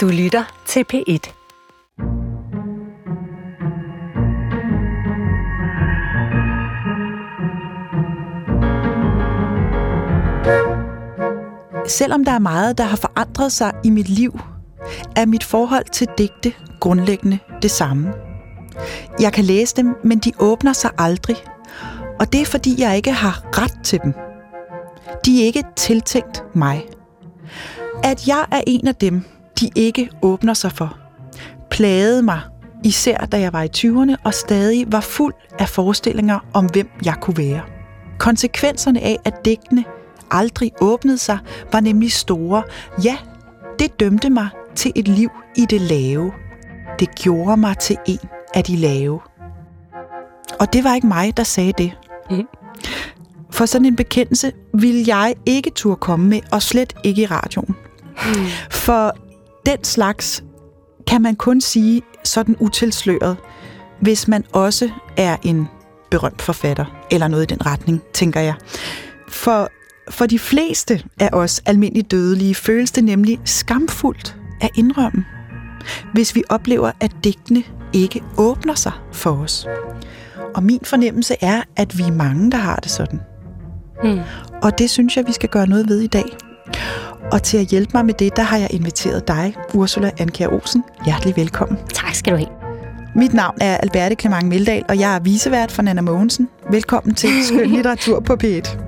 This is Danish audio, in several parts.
Du lytter til P1. Selvom der er meget, der har forandret sig i mit liv, er mit forhold til digte grundlæggende det samme. Jeg kan læse dem, men de åbner sig aldrig. Og det er fordi, jeg ikke har ret til dem. De er ikke tiltænkt mig. At jeg er en af dem, de ikke åbner sig for, plagede mig, især da jeg var i 20'erne og stadig var fuld af forestillinger om, hvem jeg kunne være. Konsekvenserne af, at digtene aldrig åbnede sig, var nemlig store. Ja, det dømte mig til et liv i det lave. Det gjorde mig til en af de lave. Og det var ikke mig, der sagde det. Mhm. For sådan en bekendelse ville jeg ikke turde komme med, og slet ikke i radioen. For den slags kan man kun sige sådan utilsløret, hvis man også er en berømt forfatter, eller noget i den retning, tænker jeg. For, for de fleste af os almindelige dødelige føles det nemlig skamfuldt at indrømme, hvis vi oplever, at digtene ikke åbner sig for os. Og min fornemmelse er, at vi er mange, der har det sådan. Mm. Og det synes jeg, vi skal gøre noget ved i dag. Og til at hjælpe mig med det, der har jeg inviteret dig, Ursula Anker Olsen. Hjertelig velkommen. Tak skal du have. Mit navn er Alberte Clement Meldal, og jeg er visevært for Nana Mogensen. Velkommen til Skøn Litteratur på P1.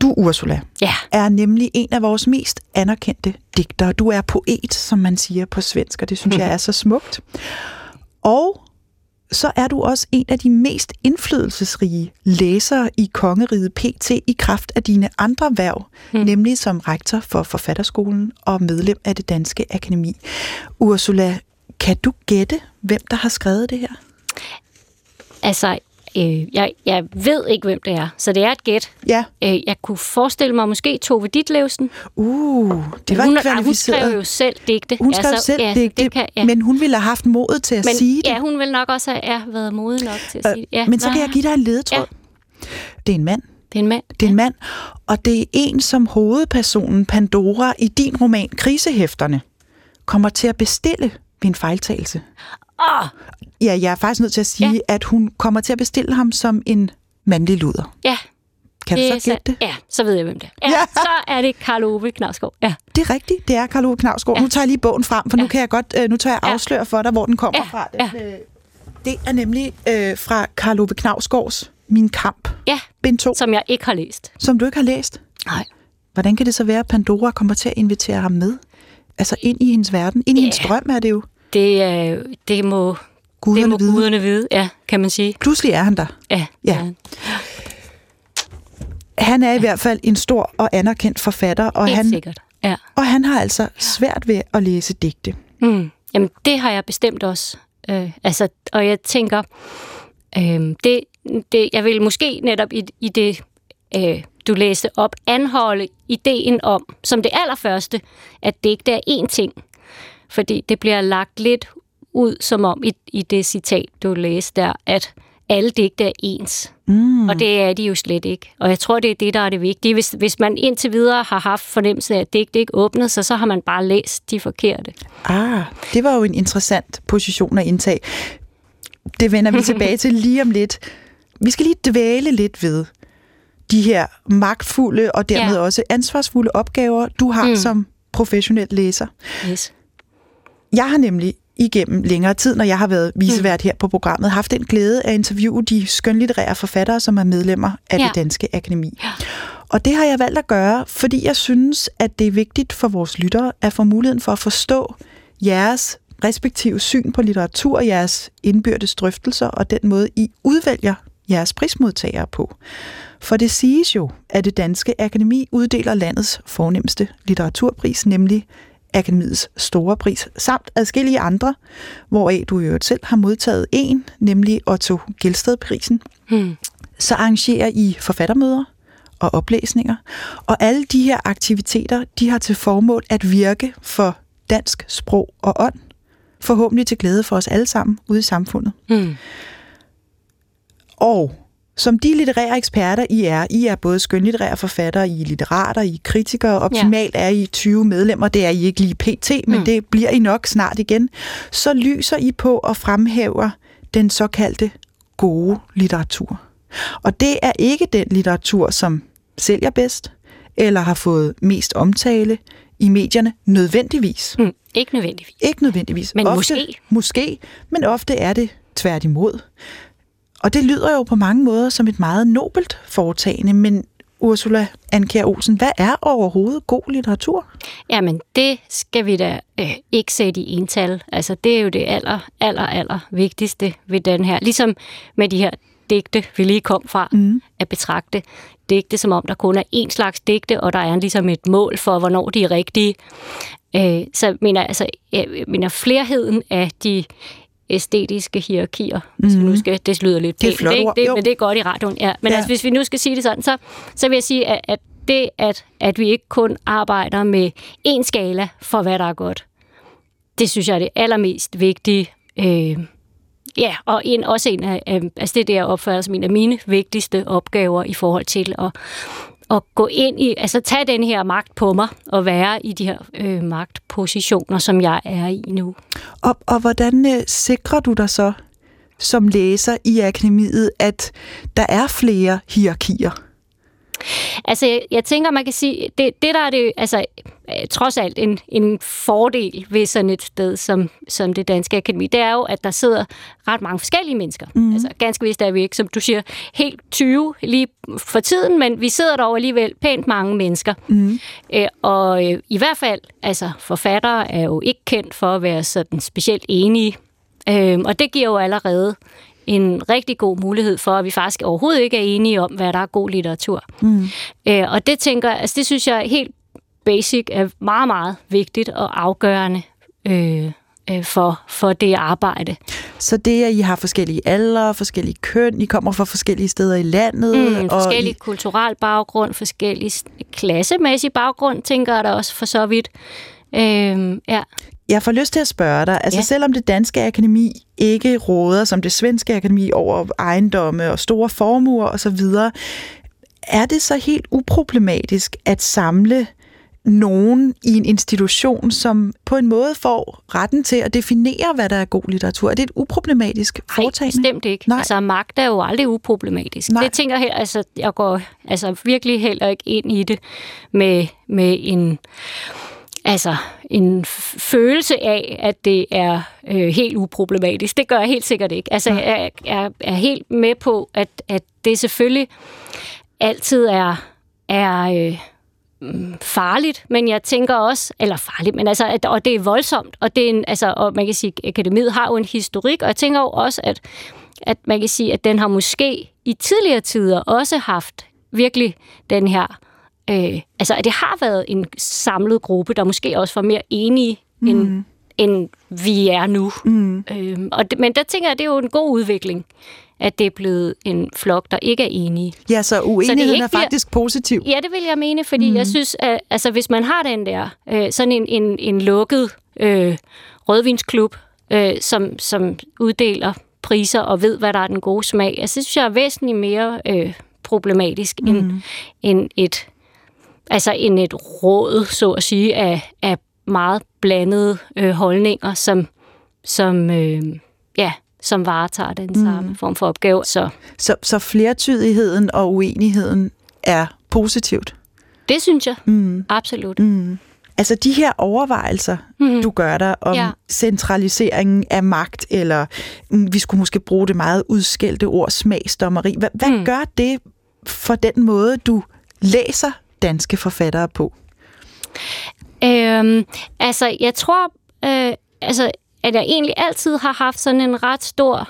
Du, Ursula, Ja, er nemlig en af vores mest anerkendte digtere. Du er poet, som man siger på svensk, og det synes jeg er så smukt. Og så er du også en af de mest indflydelsesrige læsere i kongeriget PT i kraft af dine andre værv, mm. nemlig som rektor for Forfatterskolen og medlem af det Danske Akademi. Ursula, kan du gætte, hvem der har skrevet det her? altså, øh, jeg, jeg ved ikke, hvem det er, så det er et gæt. Ja. Øh, jeg kunne forestille mig måske Tove Ditlevsen. Uh, det var hun, ikke ah, hun skrev kvalificeret. jo selv digte. Hun skrev Altså, selv ja, digte, det kan, ja. men hun ville have haft modet til at men, sige det. Ja, hun vil nok også have ja, været modig nok til at sige det. Ja, Men så kan jeg give dig en ledetråd. Ja. Det er en mand. Det er en mand. Det er en mand, og det er en, som hovedpersonen Pandora i din roman Krisehæfterne kommer til at bestille ved en fejltagelse. Åh, Ja, jeg er faktisk nødt til at sige, ja. at hun kommer til at bestille ham som en mandlig luder. ja. Kan du det så gætte det? Ja, så ved jeg, hvem det er. Ja, Ja. Så er det Karl Ove Knavsgaard. Ja. Det er rigtigt, det er Karl Ove Knavsgaard. Ja. Nu tager jeg lige bogen frem, for ja. nu kan jeg godt, øh, nu tager jeg Ja. afsløre for dig, hvor den kommer Ja. fra. Ja. Øh, Det er nemlig øh, fra Karl Ove Knavsgaards Min Kamp, ja, bind 2, som jeg ikke har læst. som du ikke har læst. Nej. Hvordan kan det så være, at Pandora kommer til at invitere ham med? Altså ind i hendes verden. Ind i Ja. hendes drøm er det jo. Det, er, det må, Guderne det må vide. guderne vide, ja, kan man sige. Pludselig er han der. Ja, Ja. Han er i hvert fald en stor og anerkendt forfatter, og, helt han, sikkert. Ja. og han har altså svært ved at læse digte. Mm. Jamen, det har jeg bestemt også. Øh, altså, og jeg tænker, øh, det, det, jeg vil måske netop i, i det, øh, du læste op, anholde ideen om, som det allerførste, at digte er én ting. Fordi det bliver lagt lidt ud, som om i, i det citat, du læste der, at alle digte er ens. Mm. Og det er de jo slet ikke. Og jeg tror, det er det, der er det vigtige. Hvis, hvis man indtil videre har haft fornemmelsen af, at digte ikke åbnede sig, så har man bare læst de forkerte. Ah, det var jo en interessant position at indtage. Det vender vi tilbage til lige om lidt. Vi skal lige dvæle lidt ved de her magtfulde og dermed Ja. også ansvarsfulde opgaver, du har. Mm. som professionel læser. Yes. Jeg har nemlig igennem længere tid, når jeg har været visevært her på programmet, haft den glæde at interviewe de skønlitterære forfattere, som er medlemmer af ja. Ja. det danske akademi. Og det har jeg valgt at gøre, fordi jeg synes, at det er vigtigt for vores lyttere at få muligheden for at forstå jeres respektive syn på litteratur, jeres indbyrdes drøftelser og den måde, I udvælger jeres prismodtagere på. For det siges jo, at det danske akademi uddeler landets fornemmeste litteraturpris, nemlig Akademiets store pris, samt adskillige andre, hvoraf du i øvrigt selv har modtaget en, nemlig Otto Gelsted-prisen. Hmm. Så arrangerer I forfattermøder og oplæsninger, og alle de her aktiviteter, de har til formål at virke for dansk sprog og ånd, forhåbentlig til glæde for os alle sammen ude i samfundet. Hmm. Og som de litterære eksperter, I er, I er både skønlitterære forfattere, I er litterater, I er kritikere, optimalt er I 20 medlemmer, det er I ikke lige pt, men mm. det bliver I nok snart igen, så lyser I på og fremhæver den såkaldte gode litteratur. Og det er ikke den litteratur, som sælger bedst, eller har fået mest omtale i medierne, nødvendigvis. Mm, ikke nødvendigvis. Ikke nødvendigvis. Men ofte, måske. Måske, men ofte er det tværtimod. Og det lyder jo på mange måder som et meget nobelt foretagende, men Ursula Anker Olsen, hvad er overhovedet god litteratur? Jamen, det skal vi da øh, ikke sætte i ental. Altså, det er jo det aller, aller, aller vigtigste ved den her. Ligesom med de her digte, vi lige kom fra, mm. at betragte digte, som om der kun er én slags digte, og der er ligesom et mål for, hvornår de er rigtige. Øh, så mener altså, jeg mener flerheden af de æstetiske hierarkier, mm. hvis vi nu mhm. skal, det lyder lidt det, er flot, det, det, men det er godt i radioen. Ja. Men ja. Altså, hvis vi nu skal sige det sådan, så, så vil jeg sige, at, at det, at, at vi ikke kun arbejder med én skala for, hvad der er godt, det synes jeg er det allermest vigtige. Øh, ja, og en, også en af, altså det, det jeg opfører som en af mine vigtigste opgaver i forhold til at, at gå ind i, altså tage den her magt på mig og være i de her øh, magtpositioner, som jeg er i nu. Og, og hvordan øh, sikrer du dig så som læser i akademiet, at der er flere hierarkier? Altså, jeg, jeg tænker, man kan sige, det, det der er det, altså, øh, trods alt en, en fordel ved sådan et sted som, som det Danske Akademi, det er jo, at der sidder ret mange forskellige mennesker. Mm. Altså, ganske vist er vi ikke, som du siger, helt 20 lige for tiden, men vi sidder dog alligevel pænt mange mennesker. Mm. Øh, og øh, i hvert fald, altså, forfattere er jo ikke kendt for at være sådan specielt enige. Øh, og det giver jo allerede en rigtig god mulighed for, at vi faktisk overhovedet ikke er enige om, hvad der er god litteratur. Mm. Øh, og det tænker altså det synes jeg helt basic er meget, meget vigtigt og afgørende øh, øh, for, for det arbejde. Så det, at I har forskellige aldre, forskellige køn, I kommer fra forskellige steder i landet. Mm, og forskellig I... kulturel baggrund, forskellig klassemæssig baggrund, tænker jeg da også for så vidt. Øh, ja. Jeg får lyst til at spørge dig, altså ja. selvom det danske akademi ikke råder som det svenske akademi over ejendomme og store formuer osv., er det så helt uproblematisk at samle nogen i en institution, som på en måde får retten til at definere, hvad der er god litteratur? Er det et uproblematisk foretagende? Nej, bestemt ikke. Nej. Altså, magt er jo aldrig uproblematisk. Nej. Det tænker jeg, altså, jeg går altså, virkelig heller ikke ind i det med, med en altså en følelse af, at det er øh, helt uproblematisk. Det gør jeg helt sikkert ikke. Altså, jeg er, er helt med på, at, at det selvfølgelig altid er, er øh, farligt, men jeg tænker også, eller farligt, men altså, at, og det er voldsomt, og det er en, altså, og man kan sige, at akademiet har jo en historik, og jeg tænker jo også, at, at man kan sige, at den har måske i tidligere tider også haft virkelig den her Øh, altså, at det har været en samlet gruppe, der måske også var mere enige, mm. end, end vi er nu. Mm. Øh, og det, men der tænker jeg, at det er jo en god udvikling, at det er blevet en flok, der ikke er enige. Ja, så uenigheden så er faktisk bliver... positiv. Ja, det vil jeg mene, fordi mm. jeg synes, at altså, hvis man har den der, øh, sådan en, en, en lukket øh, rødvinsklub, øh, som, som uddeler priser og ved, hvad der er den gode smag, altså, det synes jeg er væsentligt mere øh, problematisk mm. end, end et altså en et råd, så at sige, af, af meget blandede øh, holdninger, som, som, øh, ja, som varetager den mm. samme form for opgave. Så. Så, så flertydigheden og uenigheden er positivt? Det synes jeg. Mm. Absolut. Mm. Altså de her overvejelser, mm. du gør dig om ja. centraliseringen af magt, eller mm, vi skulle måske bruge det meget udskældte ord, smagsdommeri. Hvad, hvad mm. gør det for den måde, du læser danske forfattere på? Øhm, altså, jeg tror, øh, altså, at jeg egentlig altid har haft sådan en ret stor...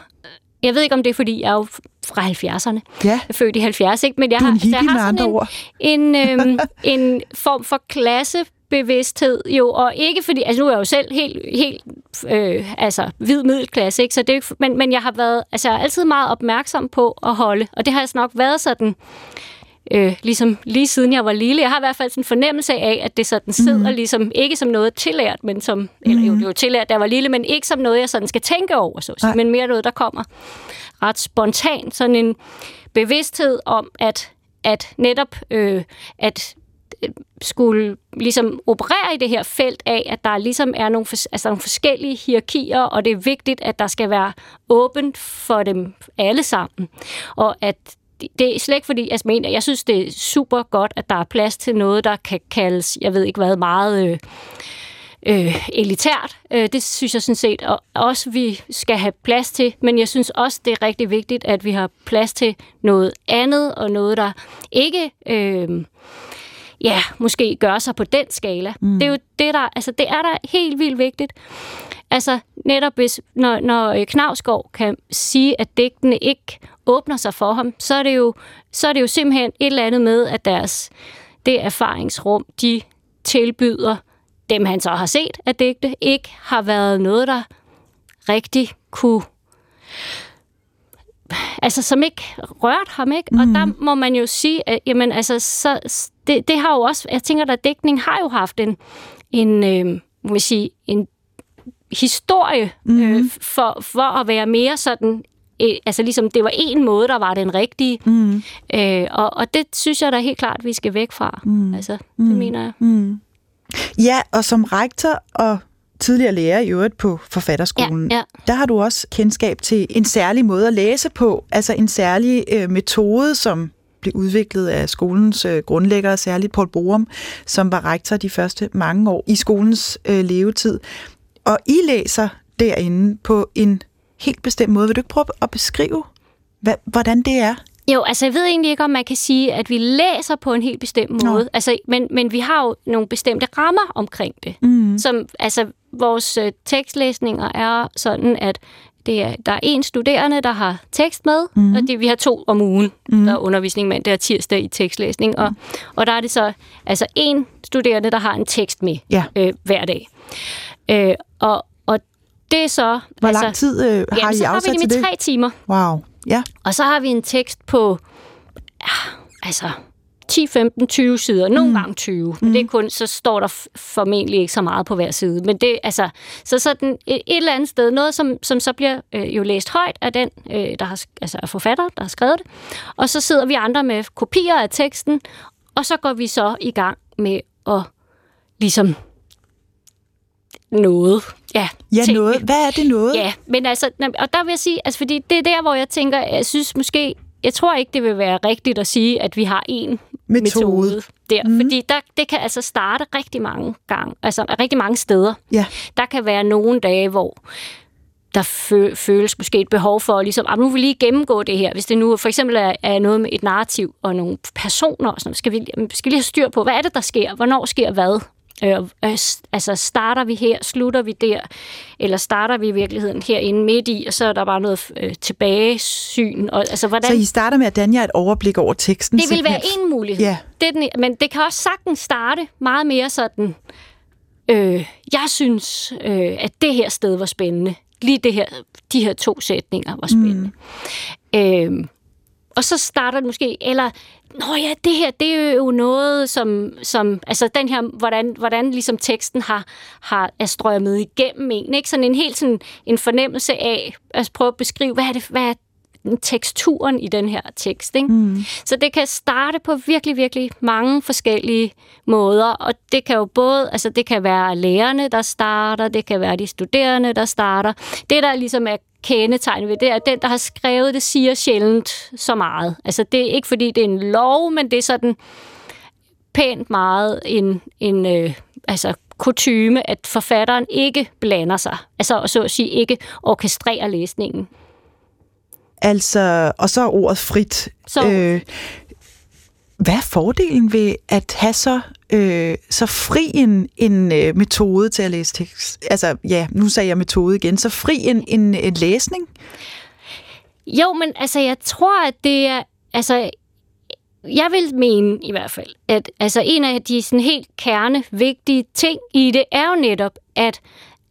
Jeg ved ikke, om det er, fordi jeg er jo fra 70'erne. Ja. Jeg er født i 70, ikke? Men jeg har, jeg har sådan en, en, øhm, en form for klasse bevidsthed jo, og ikke fordi, altså nu er jeg jo selv helt, helt øh, altså hvid middelklasse, ikke? Så det men, men jeg har været, altså jeg er altid meget opmærksom på at holde, og det har altså nok været sådan, øh, ligesom lige siden jeg var lille. Jeg har i hvert fald sådan en fornemmelse af, at det sådan sidder mm. ligesom, ikke som noget tillært, men som, mm. eller jo, det er jo tillært, da jeg var lille, men ikke som noget, jeg sådan skal tænke over, så sige, men mere noget, der kommer ret spontant. Sådan en bevidsthed om, at, at netop, øh, at skulle ligesom operere i det her felt af, at der ligesom er nogle, altså nogle forskellige hierarkier, og det er vigtigt, at der skal være åbent for dem alle sammen. Og at det er slet ikke fordi, altså, mener, jeg synes, det er super godt, at der er plads til noget, der kan kaldes, jeg ved ikke hvad, meget øh, øh, elitært. Øh, det synes jeg sådan set og også, vi skal have plads til, men jeg synes også, det er rigtig vigtigt, at vi har plads til noget andet, og noget, der ikke... Øh, ja, måske gøre sig på den skala. Mm. Det er jo det, der, altså det er der helt vildt vigtigt. Altså netop hvis, når, når Knavsgaard kan sige, at digtene ikke åbner sig for ham, så er det jo, så er det jo simpelthen et eller andet med, at deres, det erfaringsrum, de tilbyder dem, han så har set af digte, ikke har været noget, der rigtig kunne altså som ikke rørt ham, ikke? Mm. Og der må man jo sige, at jamen, altså, så, det, det har jo også, jeg tænker, at dækning har jo haft en, en øh, må sige, en historie mm. øh, for, for at være mere sådan øh, altså ligesom det var en måde, der var den rigtige. Mm. Øh, og, og det synes jeg da helt klart, vi skal væk fra. Mm. Altså, det mm. mener jeg. Mm. Ja, og som rektor og tidligere lærer i øvrigt på forfatterskolen, ja, ja. der har du også kendskab til en særlig måde at læse på, altså en særlig øh, metode, som blev udviklet af skolens øh, grundlægger, særligt Paul Borum, som var rektor de første mange år i skolens øh, levetid. Og I læser derinde på en helt bestemt måde. Vil du ikke prøve at beskrive, hvad, hvordan det er? Jo, altså jeg ved egentlig ikke, om man kan sige, at vi læser på en helt bestemt måde. Altså, men, men vi har jo nogle bestemte rammer omkring det. Mm. Som, altså, vores øh, tekstlæsninger er sådan, at det er, der er en studerende, der har tekst med, mm. og det, vi har to om ugen, mm. der er undervisning. Det er tirsdag i tekstlæsning. Og, mm. og der er det så altså en studerende, der har en tekst med ja. øh, hver dag. Øh, og, og det er så... Hvor altså, lang tid øh, har jamen, I så har vi det i tre timer. Wow. Ja. Og så har vi en tekst på... Ja, altså 10, 15, 20 sider, nogle mm. gange 20. Men mm. det er kun, så står der formentlig ikke så meget på hver side. Men det, altså, så sådan et, et eller andet sted, noget som, som så bliver øh, jo læst højt af den, øh, der har, altså af forfatter, der har skrevet det. Og så sidder vi andre med kopier af teksten, og så går vi så i gang med at ligesom noget. Ja, ja tænke. noget. Hvad er det noget? Ja, men altså, og der vil jeg sige, altså, fordi det er der, hvor jeg tænker, jeg synes måske, jeg tror ikke, det vil være rigtigt at sige, at vi har en metode, metode der. Mm. Fordi der, det kan altså starte rigtig mange gange, altså rigtig mange steder. Ja. Der kan være nogle dage, hvor der føles måske et behov for, ligesom, at nu vil vi lige gennemgå det her. Hvis det nu for eksempel er, er noget med et narrativ og nogle personer, og sådan, skal, vi, skal vi lige have styr på, hvad er det, der sker? Hvornår sker hvad? Øh, øh, altså starter vi her, slutter vi der, eller starter vi i virkeligheden herinde midt i, og så er der bare noget øh, tilbagesyn. Og, altså, hvordan... Så I starter med at danne jer et overblik over teksten? Det vil være en mulighed. Yeah. Det er den, men det kan også sagtens starte meget mere sådan, øh, jeg synes, øh, at det her sted var spændende. Lige det her, de her to sætninger var spændende. Mm. Øh, og så starter det måske, eller Nå ja, det her, det er jo noget, som, som altså den her, hvordan, hvordan ligesom teksten har, har er strømmet igennem en, ikke? Sådan en helt sådan en fornemmelse af, at prøve at beskrive, hvad er det, hvad er teksturen i den her tekst. Ikke? Mm. Så det kan starte på virkelig, virkelig mange forskellige måder, og det kan jo både, altså det kan være lærerne, der starter, det kan være de studerende, der starter. Det, der ligesom er kendetegn ved det, er, at den, der har skrevet det, siger sjældent så meget. Altså, det er ikke, fordi det er en lov, men det er sådan pænt meget en, en øh, altså, kutyme, at forfatteren ikke blander sig. Altså, så at sige, ikke orkestrerer læsningen. Altså, og så er ordet frit. Så. Øh, hvad er fordelen ved at have så, øh, så fri en, en øh, metode til at læse tekst? Altså, ja, nu sagde jeg metode igen. Så fri en, en, en læsning? Jo, men altså, jeg tror, at det er... Altså, jeg vil mene i hvert fald, at altså, en af de sådan helt kerne vigtige ting i det er jo netop, at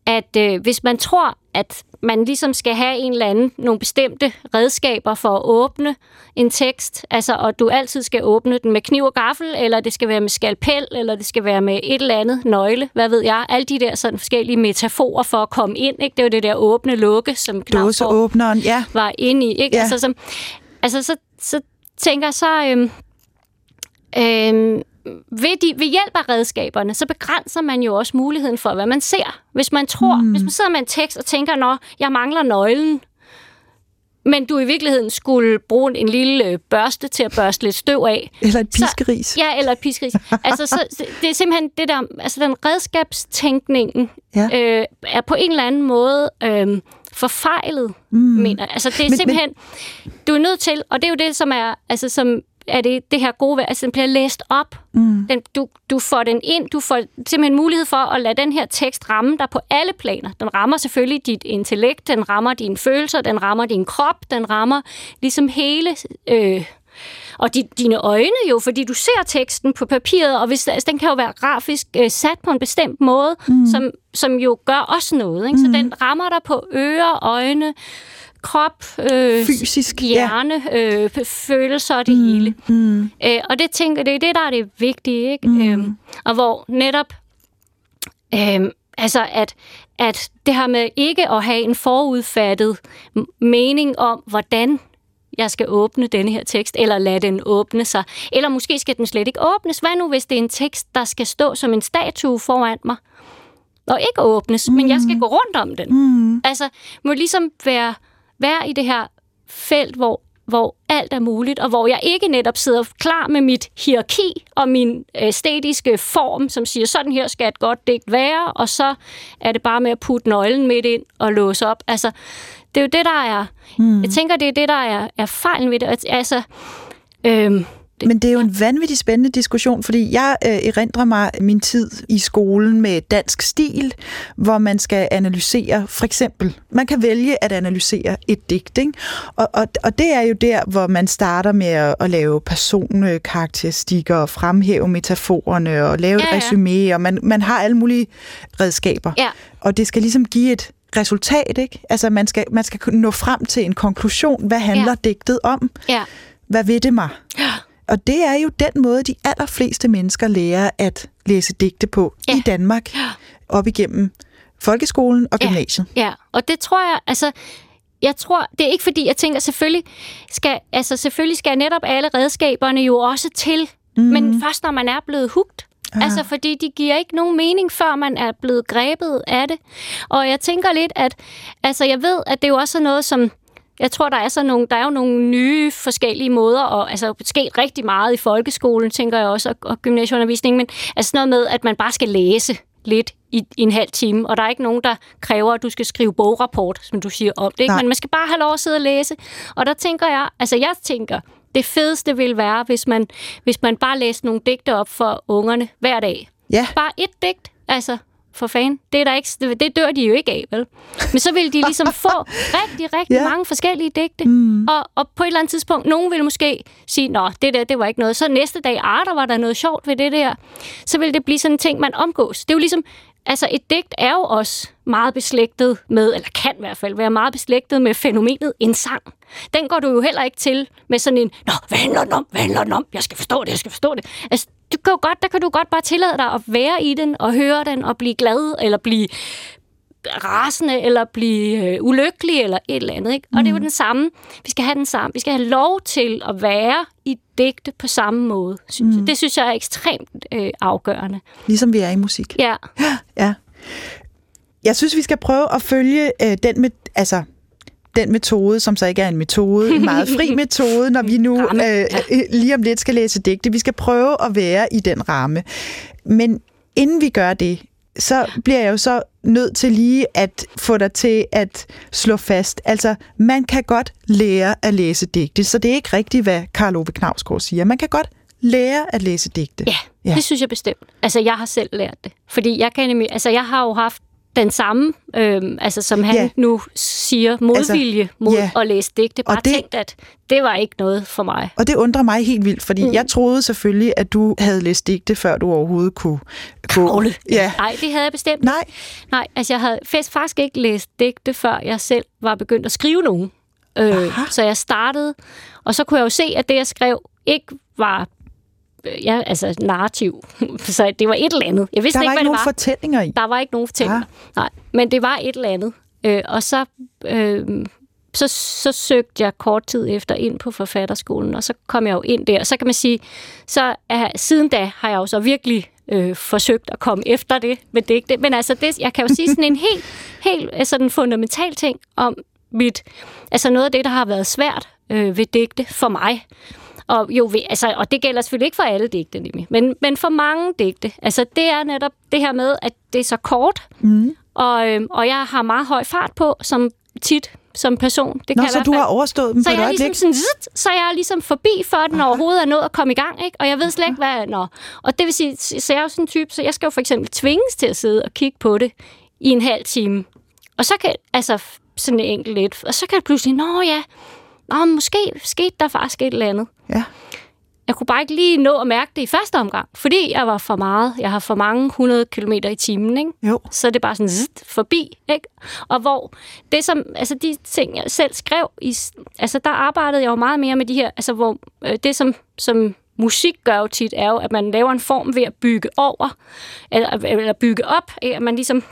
at øh, hvis man tror, at man ligesom skal have en eller anden, nogle bestemte redskaber for at åbne en tekst, altså og du altid skal åbne den med kniv og gaffel, eller det skal være med skalpel, eller det skal være med et eller andet nøgle, hvad ved jeg, alle de der sådan forskellige metaforer for at komme ind, ikke? Det var det der åbne lukke, som Dåseåbneren, ja. var inde i, ikke? Ja. Altså, som, altså så, så tænker jeg så, øhm, øhm, ved, de, ved hjælp af redskaberne, så begrænser man jo også muligheden for, hvad man ser. Hvis man tror, mm. hvis man sidder med en tekst og tænker, nå, jeg mangler nøglen, men du i virkeligheden skulle bruge en lille øh, børste til at børste lidt støv af. Eller et piskeris. Så, ja, eller et piskeris. altså, så, det er simpelthen det der, altså den redskabstænkningen Ja. øh, er på en eller anden måde øh, forfejlet, mm. mener. Altså, det er Men- simpelthen, du er nødt til, og det er jo det, som er, altså, som er det, det her gode ved, altså den bliver læst op. Mm. Den, du, du får den ind, du får simpelthen mulighed for at lade den her tekst ramme dig på alle planer. Den rammer selvfølgelig dit intellekt, den rammer dine følelser, den rammer din krop, den rammer ligesom hele... Øh, og di, dine øjne jo, fordi du ser teksten på papiret, og hvis, altså, den kan jo være grafisk øh, sat på en bestemt måde, mm. som, som jo gør også noget. Ikke? Så den rammer dig på ører, øjne, krop, øh, Fysisk, ja. hjerne, øh, f- følelser og det mm. hele. Mm. Øh, og det tænker det er det, der er det vigtige. Ikke? Mm. Øhm, og hvor netop øhm, altså at, at det her med ikke at have en forudfattet mening om, hvordan jeg skal åbne denne her tekst, eller lade den åbne sig. Eller måske skal den slet ikke åbnes. Hvad nu, hvis det er en tekst, der skal stå som en statue foran mig, og ikke åbnes, mm. men jeg skal gå rundt om den. Mm. Altså, må ligesom være, være i det her felt, hvor hvor alt er muligt, og hvor jeg ikke netop sidder klar med mit hierarki og min æstetiske form, som siger, sådan her skal et godt digt være, og så er det bare med at putte nøglen midt ind og låse op. Altså, det er jo det, der er... Mm. Jeg tænker, det er det, der er, er fejlen ved det. Altså, øhm, Men det er jo en vanvittig spændende diskussion, fordi jeg øh, erindrer mig min tid i skolen med dansk stil, hvor man skal analysere, for eksempel, man kan vælge at analysere et digt, ikke? Og, og, og det er jo der, hvor man starter med at, at lave personkarakteristikker og fremhæve metaforerne og lave Ja, et ja. resume, og man, man har alle mulige redskaber. Ja. Og det skal ligesom give et resultat, ikke? Altså man skal, man skal nå frem til en konklusion. Hvad handler Ja. digtet om? ja. Hvad ved det mig? Og det er jo den måde, de allerfleste mennesker lærer at læse digte på Ja. i Danmark, op igennem folkeskolen og Ja. gymnasiet. Ja, og det tror jeg, altså, jeg tror, det er ikke fordi, jeg tænker, selvfølgelig skal, altså, selvfølgelig skal netop alle redskaberne jo også til, mm. men først når man er blevet hugt. Ah. Altså, fordi de giver ikke nogen mening, før man er blevet grebet af det. Og jeg tænker lidt, at altså, jeg ved, at det jo også er noget, som jeg tror, der er, så nogle, der er jo nogle nye forskellige måder, og altså sket rigtig meget i folkeskolen, tænker jeg også, og, og gymnasieundervisning, men altså noget med, at man bare skal læse lidt i, i en halv time, og der er ikke nogen, der kræver, at du skal skrive bograpport, som du siger om det, ikke? Nej. men man skal bare have lov at sidde og læse. Og der tænker jeg, altså jeg tænker, det fedeste vil være, hvis man, hvis man bare læste nogle digte op for ungerne hver dag. Ja, Bare et digt, altså for fanden. Det, er der ikke, det, det dør de jo ikke af, vel? Men så vil de ligesom få rigtig, rigtig ja. mange forskellige digte. Mm. Og, og på et eller andet tidspunkt, nogen vil måske sige, nå, det der, det var ikke noget. Så næste dag, ah, der var der noget sjovt ved det der. Så vil det blive sådan en ting, man omgås. Det er jo ligesom, altså et digt er jo også meget beslægtet med, eller kan i hvert fald være meget beslægtet med fænomenet en sang. Den går du jo heller ikke til med sådan en, nå, hvad handler den om? Hvad handler den om? Jeg skal forstå det, jeg skal forstå det. Altså, du kan jo godt, der kan du godt bare tillade dig at være i den, og høre den, og blive glad, eller blive rasende, eller blive øh, ulykkelig, eller et eller andet. Ikke? Og det er jo den samme. Vi skal have den samme. Vi skal have lov til at være i digte på samme måde, synes jeg. Det synes jeg er ekstremt øh, afgørende. ligesom vi er i musik. Ja, Ja. Jeg synes, vi skal prøve at følge øh, den med, altså den metode, som så ikke er en metode, en meget fri metode, når vi nu Ramme, øh, ja. øh, lige om lidt skal læse digte. Vi skal prøve at være i den ramme. Men inden vi gør det, så bliver jeg jo så nødt til lige at få dig til at slå fast. Altså, man kan godt lære at læse digte, så det er ikke rigtigt, hvad Karl Ove Knavsgaard siger. Man kan godt lære at læse digte. ja, ja, det synes jeg bestemt. Altså, jeg har selv lært det. Fordi jeg kan nemlig, altså, jeg har jo haft den samme, øhm, altså som han Ja. nu siger, modvilje Altså, mod ja. at læse digte. Bare Og det- tænkt, at det var ikke noget for mig. Og det undrer mig helt vildt, fordi mm. jeg troede selvfølgelig, at du havde læst digte, før du overhovedet kunne Kravle. Ja. Nej, det havde jeg bestemt. Nej. Nej, altså jeg havde faktisk ikke læst digte, før jeg selv var begyndt at skrive nogen. Øh, så jeg startede, og så kunne jeg jo se, at det, jeg skrev, ikke var øh, ja, altså narrativ. så det var et eller andet. Jeg vidste Der var ikke, ikke hvad nogen det var. fortællinger i. Der var ikke nogen fortællinger. Ah. Nej, men det var et eller andet. Øh, og så, øh, så, så søgte jeg kort tid efter ind på forfatterskolen, og så kom jeg jo ind der. Og så kan man sige, så er, siden da har jeg jo så virkelig øh, forsøgt at komme efter det med digte. Men altså, det, jeg kan jo sige sådan en helt, helt øh, sådan fundamental ting om mit, altså noget af det, der har været svært øh, ved digte for mig, og, jo, altså, og det gælder selvfølgelig ikke for alle digte, nemlig, men, men for mange digte. Altså, det er netop det her med, at det er så kort, mm. og, øhm, og jeg har meget høj fart på, som tit som person. Det Nå, kan så du har overstået dem så på et jeg er øjeblik? ligesom sådan, zzzt, så jeg er ligesom forbi, før den overhovedet er nået at komme i gang, ikke? Og jeg ved slet ikke, hvad... Nå. Og det vil sige, så jeg er jo sådan en type, så jeg skal jo for eksempel tvinges til at sidde og kigge på det i en halv time. Og så kan, altså sådan en enkelt lidt, og så kan det pludselig, nå ja, nå, måske skete der faktisk et eller andet. Ja. Jeg kunne bare ikke lige nå at mærke det i første omgang, fordi jeg var for meget. Jeg har for mange 100 km i timen, ikke? Jo. Så er det bare sådan zzzt, forbi, ikke? Og hvor det som, altså de ting, jeg selv skrev, i, altså der arbejdede jeg jo meget mere med de her, altså hvor øh, det som, som musik gør jo tit, er jo, at man laver en form ved at bygge over, eller, eller bygge op, ikke? at man ligesom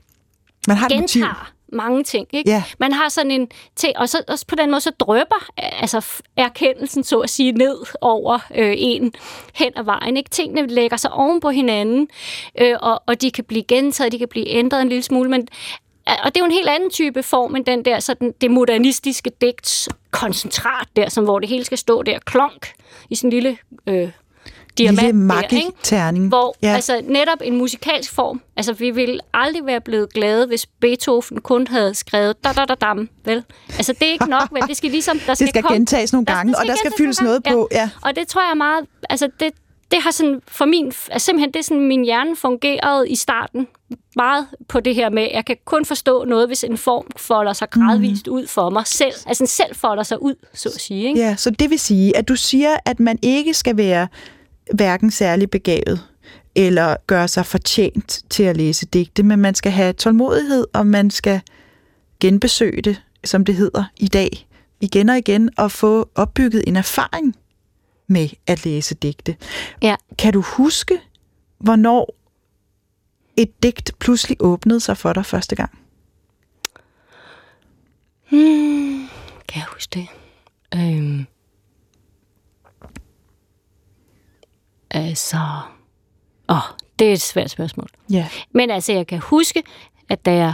Man har gentager mange ting. Ikke? Ja. Man har sådan en ting, og så også på den måde, så drøber altså erkendelsen, så at sige, ned over øh, en hen ad vejen. Ikke? Tingene lægger sig oven på hinanden, øh, og, og de kan blive gentaget, de kan blive ændret en lille smule, men og det er jo en helt anden type form end den der sådan det modernistiske digts koncentrat der, som hvor det hele skal stå der klonk i sådan en lille øh, diamant der, ikke? Hvor Ja. ja. altså netop en musikalsk form. Altså vi ville aldrig være blevet glade, hvis Beethoven kun havde skrevet da da da dam, vel? Altså det er ikke nok, vel? Det skal ligesom der skal, skal komme- gentages nogle gange, og der skal fyldes noget på, ja. Og det tror jeg meget, altså det, det har sådan for min, altså simpelthen det er sådan min hjerne fungeret i starten meget på det her med, jeg kan kun forstå noget, hvis en form folder sig gradvist Mhm. ud for mig selv. Altså selv folder sig ud, så at sige. Ikke? Ja, så det vil sige, at du siger, at man ikke skal være hverken særlig begavet eller gøre sig fortjent til at læse digte, men man skal have tålmodighed, og man skal genbesøge det, som det hedder i dag, igen og igen, og få opbygget en erfaring med at læse digte. Ja. Kan du huske, hvornår et digt pludselig åbnede sig for dig første gang? Hmm, kan jeg huske det? Øhm. Altså... Åh, oh, det er et svært spørgsmål. Ja. Men altså, jeg kan huske, at da jeg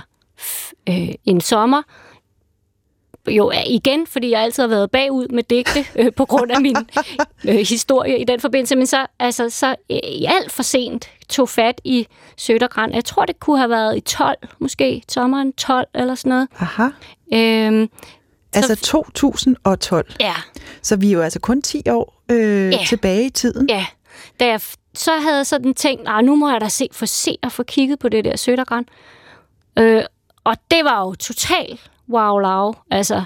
øh, en sommer, jo igen, fordi jeg altid har været bagud med digte, øh, på grund af min øh, historie i den forbindelse, men så, altså, så øh, alt for sent tog fat i Sødergræn. Jeg tror, det kunne have været i 12, måske sommeren 12 eller sådan noget. Aha. Øhm, Altså 2012. ja, Så vi er jo altså kun 10 år øh, Ja. tilbage i tiden. Ja, da jeg så havde sådan tænkt, nej, nu må jeg da se, få se og få kigget på det der Sødergræn. Øh, og det var jo totalt wow lav. Altså,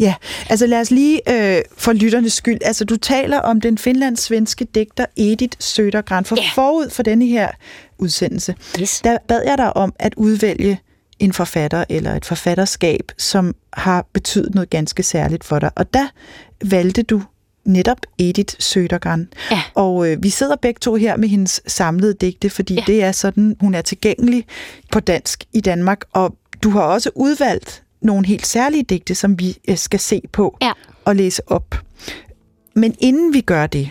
Ja, altså lad os lige øh, for lytternes skyld, altså du taler om den finlandssvenske digter Edith Södergran, for Ja. forud for denne her udsendelse, yes. der bad jeg dig om at udvælge en forfatter eller et forfatterskab, som har betydet noget ganske særligt for dig. Og der valgte du netop Edith Södergran. Ja. Og øh, vi sidder begge to her med hendes samlede digte, fordi ja. Ja. det er sådan, hun er tilgængelig på dansk i Danmark. Og du har også udvalgt nogle helt særlige digte, som vi øh, skal se på Ja. og læse op. Men inden vi gør det,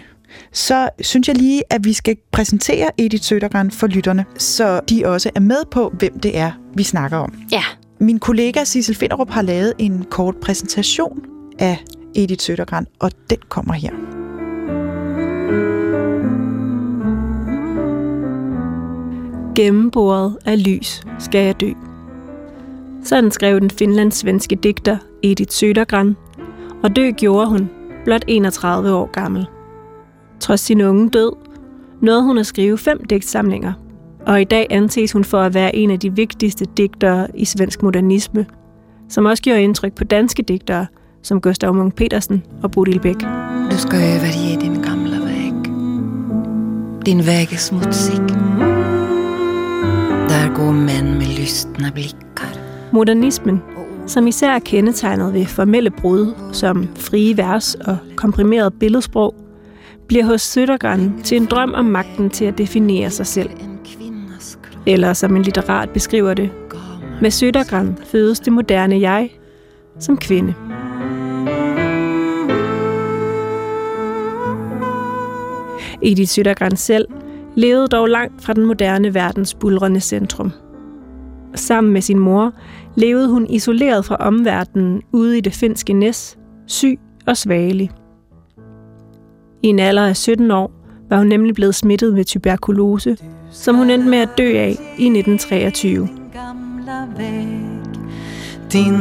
så synes jeg lige, at vi skal præsentere Edith Sødergren for lytterne, så de også er med på, hvem det er, vi snakker om. Ja, Min kollega Sissel Finderup har lavet en kort præsentation af Edith Sødergren, og den kommer her. Gennemboret af lys skal jeg dø. Sådan skrev den finlandssvenske digter Edith Södergran, og dø gjorde hun, blot 31 år gammel. Trods sin unge død, nåede hun at skrive fem digtsamlinger, og i dag anses hun for at være en af de vigtigste digtere i svensk modernisme, som også gjorde indtryk på danske digtere som Gustav Munk Petersen og Bodil Bæk. Du ska överge din gamla väg. Din väg är smutsig. Der går mænd med lystne blikkar. Modernismen, som især er kendetegnet ved formelle brud som frie vers og komprimeret billedsprog, bliver hos Sødergren til en drøm om magten til at definere sig selv. Eller som en litterat beskriver det, med Sødergren fødes det moderne jeg som kvinde. Edith Sødergren selv levede dog langt fra den moderne verdens bulrende centrum. Sammen med sin mor levede hun isoleret fra omverdenen ude i det finske næs, syg og svagelig. I en alder af 17 år var hun nemlig blevet smittet med tuberkulose, som hun endte med at dø af i 1923. gamla väg Din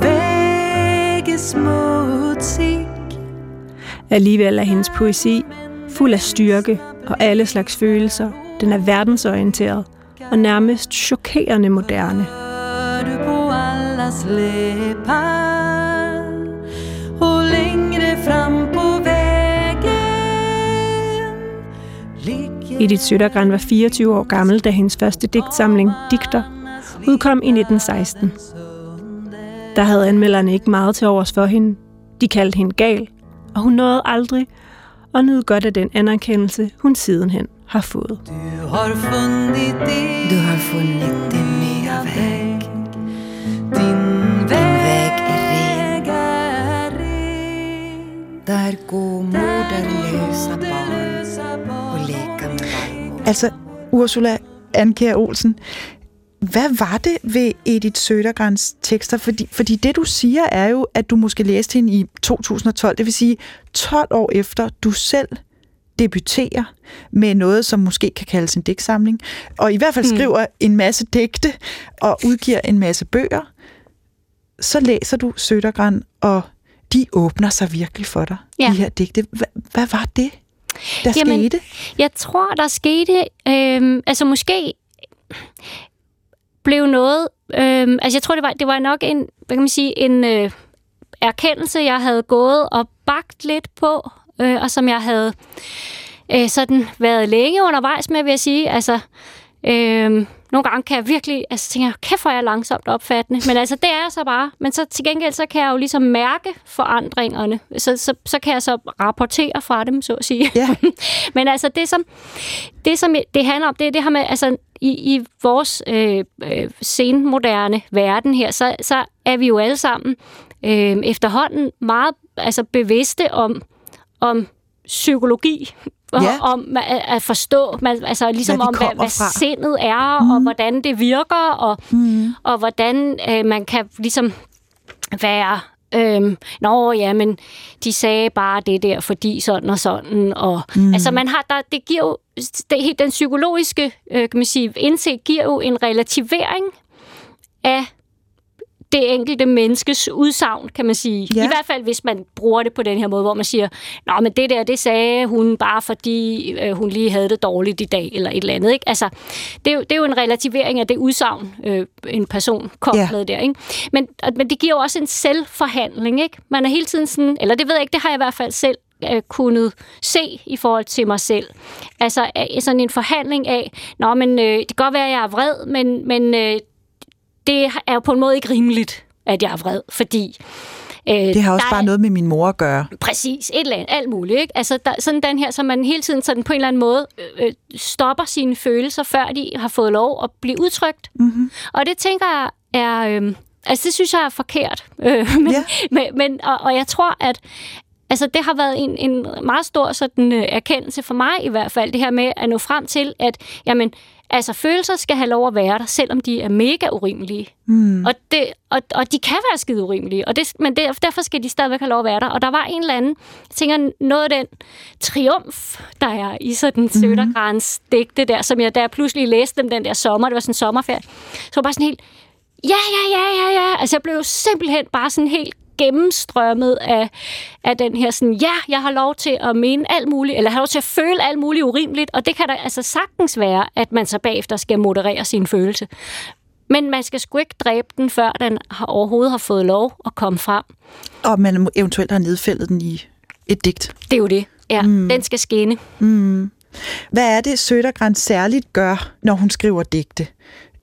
väg är smutsig Alligevel er hendes poesi fuld af styrke og alle slags følelser. Den er verdensorienteret og nærmest chokerende moderne. Edith Sødergren var 24 år gammel, da hendes første digtsamling, Digter, udkom i 1916. Der havde anmelderne ikke meget til overs for hende. De kaldte hende gal, og hun nåede aldrig at nyde godt af den anerkendelse, hun sidenhen har fået. Du har funnit din Du har fundet din nya väg. Din väg är ren Där går moderlösa barn barn leka med. Altså, Ursula Anker Olsen, hvad var det ved Edith Sødergrens tekster? Fordi, fordi det, du siger, er jo, at du måske læste hende i 2012, det vil sige 12 år efter, du selv debuterer med noget, som måske kan kaldes en digtsamling, og i hvert fald skriver en masse digte og udgiver en masse bøger, så læser du Sødergren, og de åbner sig virkelig for dig, Ja. de her digte. Hva, hvad var det, der Jamen, skete? Jeg tror, der skete... Øh, altså måske blev noget... Øh, altså jeg tror, det var, det var nok en, hvad kan man sige, en øh, erkendelse, jeg havde gået og bagt lidt på, øh, og som jeg havde øh, sådan været længe undervejs med, vil jeg sige. Altså, øh, nogle gange kan jeg virkelig, altså tænker jeg, kæft hvor er jeg langsomt opfattende. Men altså, det er jeg så bare. Men så til gengæld, så kan jeg jo ligesom mærke forandringerne. Så, så, så kan jeg så rapportere fra dem, så at sige. Ja. Men altså, det som, det som det handler om, det er det her med, altså, i, i vores øh, øh, senmoderne verden her, så, så er vi jo alle sammen øh, efterhånden meget altså, bevidste om, om psykologi, og Ja. om at, at forstå, man, altså ligesom Hvad om, hvad, hvad fra. sindet er, mm. og hvordan det virker, og, mm. og hvordan øh, man kan ligesom være... Øhm, Nå, ja, men de sagde bare det der, fordi sådan og sådan. Og, mm. Altså, man har, der, det giver jo, det, den psykologiske øh, kan man sige, indsigt giver jo en relativering af det enkelte menneskes udsagn, kan man sige. Ja. I hvert fald, hvis man bruger det på den her måde, hvor man siger, Nå, men det der, det sagde hun bare, fordi øh, hun lige havde det dårligt i dag, eller et eller andet. Ikke? Altså, det, er jo, det er jo en relativering af det udsagn, øh, en person kom Ja. med der. Ikke? Men, men det giver jo også en selvforhandling. Ikke? Man er hele tiden sådan, eller det ved jeg ikke, det har jeg i hvert fald selv øh, kunnet se i forhold til mig selv. Altså øh, sådan en forhandling af, Nå, men øh, det kan godt være, at jeg er vred, men, men øh, det er jo på en måde ikke rimeligt, at jeg er vred, fordi... Øh, Det har også der bare noget med min mor at gøre. Præcis, et eller andet, alt muligt. Ikke? Altså, der, sådan den her, så man hele tiden sådan på en eller anden måde øh, øh, stopper sine følelser, før de har fået lov at blive udtrykt. Mm-hmm. Og det tænker jeg er... Øh, altså, det synes jeg er forkert. Øh, men, Ja. men, men, og, og jeg tror, at Altså, det har været en, en meget stor sådan, øh, erkendelse for mig i hvert fald, det her med at nå frem til, at jamen, altså, følelser skal have lov at være der, selvom de er mega urimelige. Mm. Og, det, og, og de kan være skide urimelige, og det, men det, derfor skal de stadigvæk have lov at være der. Og der var en eller anden, jeg tænker, noget af den triumf, der er i sådan mm. Sødergrans digte der, som jeg, da jeg pludselig læste dem den der sommer, det var sådan en sommerferie, så var bare sådan helt, ja, ja, ja, ja, ja. Altså, jeg blev jo simpelthen bare sådan helt gennemstrømmet af, af den her sådan, ja, jeg har lov til at mene alt muligt, eller har lov til at føle alt muligt urimeligt, og det kan da altså sagtens være, at man så bagefter skal moderere sin følelse. Men man skal sgu ikke dræbe den, før den har, overhovedet har fået lov at komme frem. Og man eventuelt har nedfældet den i et digt. Det er jo det. Ja, mm. den skal skinne. Hvad er det, Sødergren særligt gør, når hun skriver digte?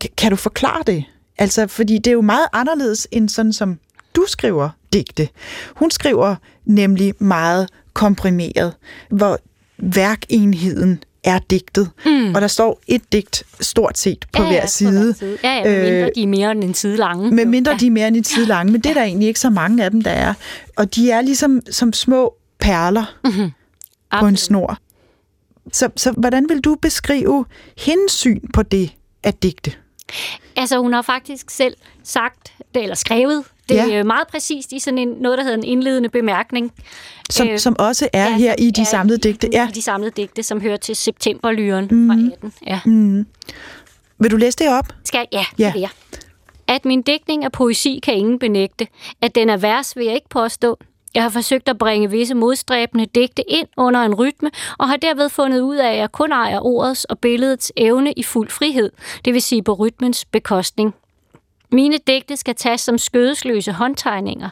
Kan, kan du forklare det? Altså, fordi det er jo meget anderledes end sådan, som du skriver digte. Hun skriver nemlig meget komprimeret, hvor værkenheden er digtet. Mm. Og der står et digt stort set på ja, hver side. På side. Ja, ja, med mindre Øh, de er mere end en side lange. Med mindre ja. de er mere end en side lange, men det er der egentlig ikke så mange af dem, der er. Og de er ligesom som små perler på en snor. Så, så hvordan vil du beskrive hendes syn på det at digte? Altså, hun har faktisk selv sagt, det, eller skrevet det Ja. meget præcist i sådan en, noget, der hedder en indledende bemærkning. Som, Øh, som også er ja, her i de samlede digte. Ja. I de samlede digte, som hører til septemberlyren mm. fra 18. Ja. Mm. Vil du læse det op? Skal, ja, Ja. ja. det vil jeg. At min dækning af poesi kan ingen benægte. At den er vers, vil jeg ikke påstå. Jeg har forsøgt at bringe visse modstræbende digte ind under en rytme, og har derved fundet ud af, at jeg kun ejer ordets og billedets evne i fuld frihed, det vil sige på rytmens bekostning. Mine digte skal tages som skødesløse håndtegninger.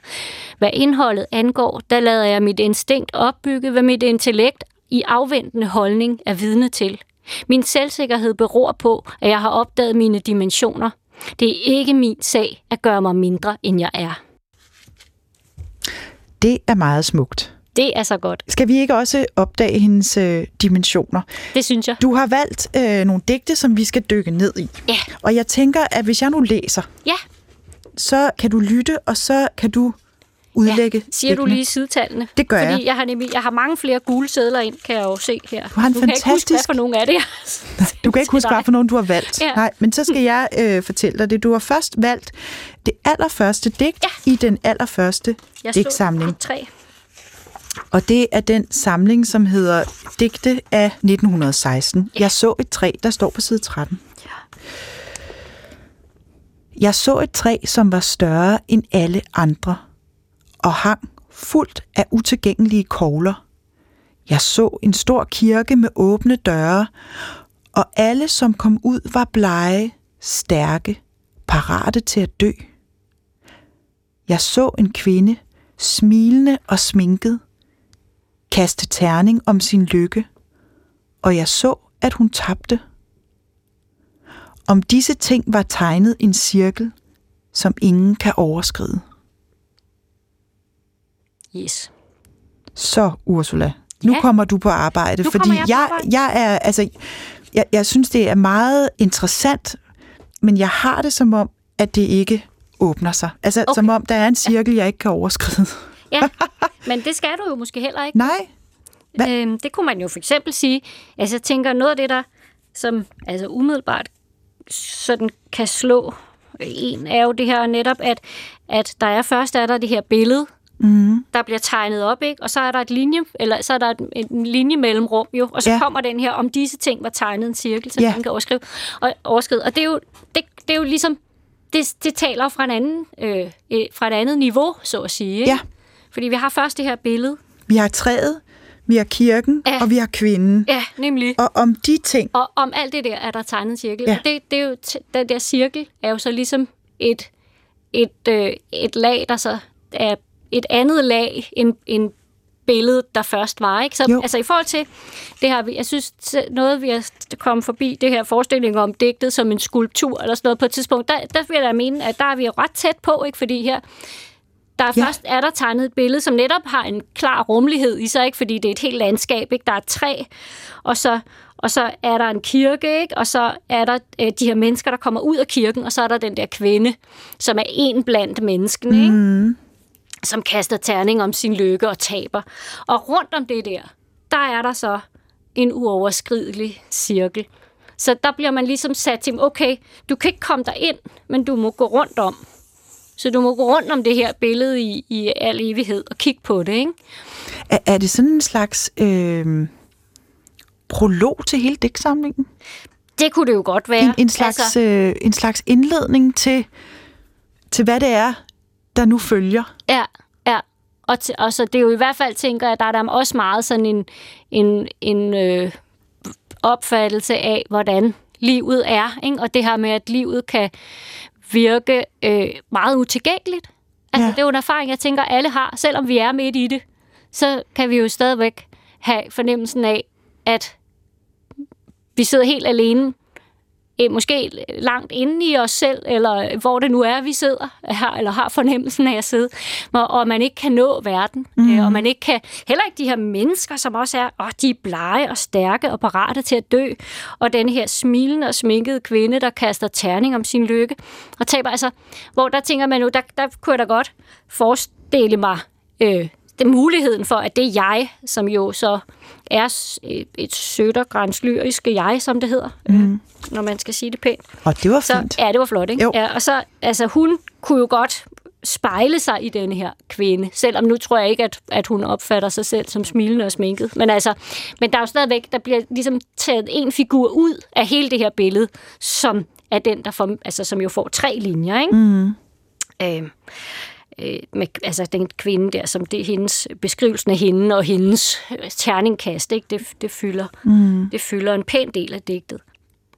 Hvad indholdet angår, der lader jeg mit instinkt opbygge, hvad mit intellekt i afventende holdning er vidne til. Min selvsikkerhed beror på, at jeg har opdaget mine dimensioner. Det er ikke min sag at gøre mig mindre, end jeg er. Det er meget smukt. Det er så godt. Skal vi ikke også opdage hendes øh, dimensioner? Det synes jeg. Du har valgt øh, nogle digte, som vi skal dykke ned i. Ja. Og jeg tænker, at hvis jeg nu læser, Ja, så kan du lytte, og så kan du udlægge ja. siger du digtene. lige sidetallene? Det gør Fordi jeg. jeg har, nemlig, jeg har mange flere gule sædler ind, kan jeg jo se her. Du har en nu kan jeg ikke huske, hvad fantastisk- for nogle af det er. Du kan ikke huske, hvad for nogen du har valgt. Ja. Nej, men så skal jeg øh, fortælle dig det. Du har først valgt det allerførste digt Ja. i den allerførste Jeg digtsamling. i tre. Og det er den samling, som hedder Digte af 1916. Jeg så et træ, der står på side 13. Jeg så et træ, som var større end alle andre, og hang fuldt af utilgængelige kogler. Jeg så en stor kirke med åbne døre, og alle, som kom ud, var blege, stærke, parate til at dø. Jeg så en kvinde, smilende og sminket, kaste terning om sin lykke, og jeg så, at hun tabte. Om disse ting var tegnet en cirkel, som ingen kan overskride. Yes. Så, Ursula, nu Ja. kommer du på arbejde, Nu fordi jeg jeg, arbejde. jeg er, altså, jeg, jeg synes, det er meget interessant, men jeg har det som om, at det ikke åbner sig. Altså. Okay. som om der er en cirkel, jeg ikke kan overskride. Ja, men det skal du jo måske heller ikke. Nej, Hvad? Øhm, det kunne man jo for eksempel sige. Altså, jeg tænker, noget af det, der som altså umiddelbart sådan kan slå en, er jo det her netop, at, at der er først er der det her billede, mm, der bliver tegnet op, ikke? og så er der et linje, eller så er der et, en linje mellemrum jo, og så Ja. kommer den her, om disse ting var tegnet en cirkel, så Ja. ja. man kan overskrive, og, overskride. Og det er jo, det, det er jo ligesom, det, det taler fra, en anden, øh, øh, fra et andet niveau, så at sige. Ikke? Ja. Fordi vi har først det her billede. vi har træet, vi har kirken, Ja. og vi har kvinden. Ja, nemlig. Og om de ting, Og om alt det der er der tegnet en cirkel. Ja. Det, det er jo, den der cirkel er jo så ligesom et, et, øh, et lag, der så er et andet lag end, end billedet, der først var. Ikke? Så Jo. altså i forhold til det her, jeg synes noget, vi har kommet forbi, det her forestilling om digtet som en skulptur eller sådan noget på et tidspunkt, der, der vil jeg da mene, at der er vi jo ret tæt på, ikke? fordi her der er Ja. først er der tegnet et billede, som netop har en klar rummelighed i sig, ikke? fordi det er et helt landskab. Ikke? Der er træ, og så, og så er der en kirke, ikke? og så er der øh, de her mennesker, der kommer ud af kirken, og så er der den der kvinde, som er en blandt menneskene, ikke? mm, som kaster terning om sin lykke og taber. Og rundt om det der, der er der så en uoverskridelig cirkel. Så der bliver man ligesom sat til, okay, du kan ikke komme der ind, men du må gå rundt om. Så du må gå rundt om det her billede i, i al evighed og kigge på det, ikke? er, er det sådan en slags øh, prolog til hele digtsamlingen? Det kunne det jo godt være. En, en, slags, altså, øh, en slags indledning til, til, hvad det er, der nu følger. Ja, ja. Og, til, og så det er jo i hvert fald, tænker jeg, der er der også meget sådan en, en, en øh, opfattelse af, hvordan livet er. Ikke? Og det her med, at livet kan virke øh, meget utilgængeligt. Altså, Ja. det er jo en erfaring, jeg tænker, alle har. Selvom vi er midt i det, så kan vi jo stadigvæk have fornemmelsen af, at vi sidder helt alene måske langt inde i os selv, eller hvor det nu er, vi sidder her, eller har fornemmelsen af at sidde, og, og man ikke kan nå verden, mm. øh, og man ikke kan, heller ikke de her mennesker, som også er, åh, de er blege og stærke og parate til at dø, og den her smilende og sminkede kvinde, der kaster terning om sin lykke, og taber, altså, hvor der tænker man nu, der, der kunne jeg da godt forestille mig, øh, det muligheden for, at det er jeg, som jo så er et, et søttergrænslyriske jeg, som det hedder, mm. når man skal sige det pænt. Og det var Så, fint. ja, det var flot, ikke? Jo. Ja, og så, altså, hun kunne jo godt spejle sig i denne her kvinde, selvom nu tror jeg ikke, at, at hun opfatter sig selv som smilende og sminket. Men altså, men der er jo stadigvæk, der bliver ligesom taget en figur ud af hele det her billede, som er den, der får, altså, som jo får tre linjer, ikke? Mm. Øh, øh, med, altså den kvinde der, som det hendes beskrivelsen af hende og hendes øh, terningkast, ikke? Det, det, fylder, mm. det fylder en pæn del af digtet.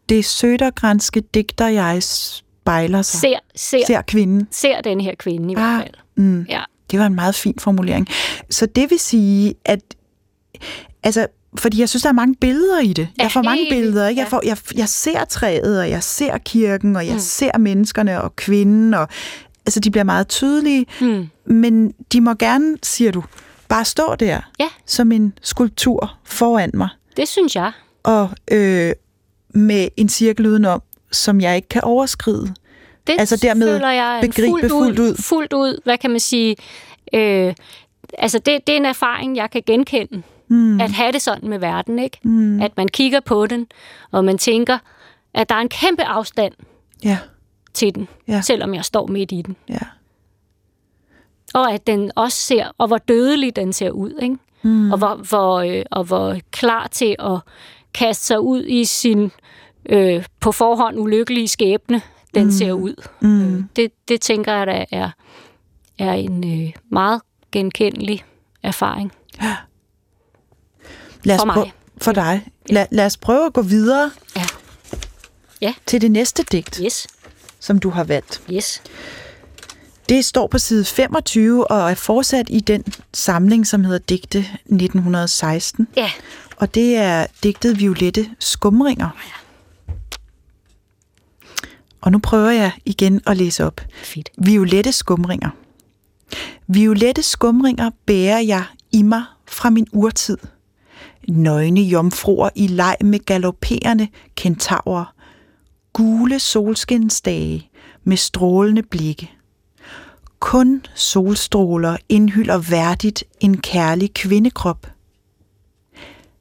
Det sødergrænske digter, jeg spejler sig. Ser, ser, Ser kvinden. ser den her kvinde i Ah, hvert fald. Mm. Ja. Det var en meget fin formulering. Så det vil sige, at... Altså, fordi jeg synes, der er mange billeder i det. Jeg får mange billeder. Ikke? Jeg, får, jeg, jeg ser træet, og jeg ser kirken, og jeg mm. ser menneskerne og kvinden. Og, altså, de bliver meget tydelige. Mm. Men de må gerne, siger du, bare stå der Ja. som en skulptur foran mig. Det synes jeg. Og øh, med en cirkel udenom, som jeg ikke kan overskride. Det Altså dermed føler jeg begribe fuldt ud, fuldt ud. fuldt ud, hvad kan man sige, øh, altså det, det er en erfaring, jeg kan genkende. Mm. At have det sådan med verden, ikke? Mm. At man kigger på den, og man tænker, at der er en kæmpe afstand Ja, til den, Ja. selvom jeg står midt i den. ja. Og at den også ser, og hvor dødelig den ser ud, ikke? Mm. Og, hvor, hvor, øh, og hvor klar til at kaste sig ud i sin øh, på forhånd ulykkelige skæbne, den mm. ser ud. Mm. Øh, det, det tænker jeg, der er, er en øh, meget genkendelig erfaring. Lad os For mig. prøve- For dig. Lad, lad os prøve at gå videre Ja. Ja. til det næste digt, Yes, som du har valgt. yes. Det står på side 25 og er fortsat i den samling, som hedder Digte 1916. Ja, Og det er digtet Violette Skumringer. Og nu prøver jeg igen at læse op. fedt. Violette skumringer. Violette skumringer bærer jeg i mig fra min urtid. Nøgne jomfruer i leg med galopperende kentaurer. Gule solskinsdage med strålende blikke. Kun solstråler indhylder værdigt en kærlig kvindekrop.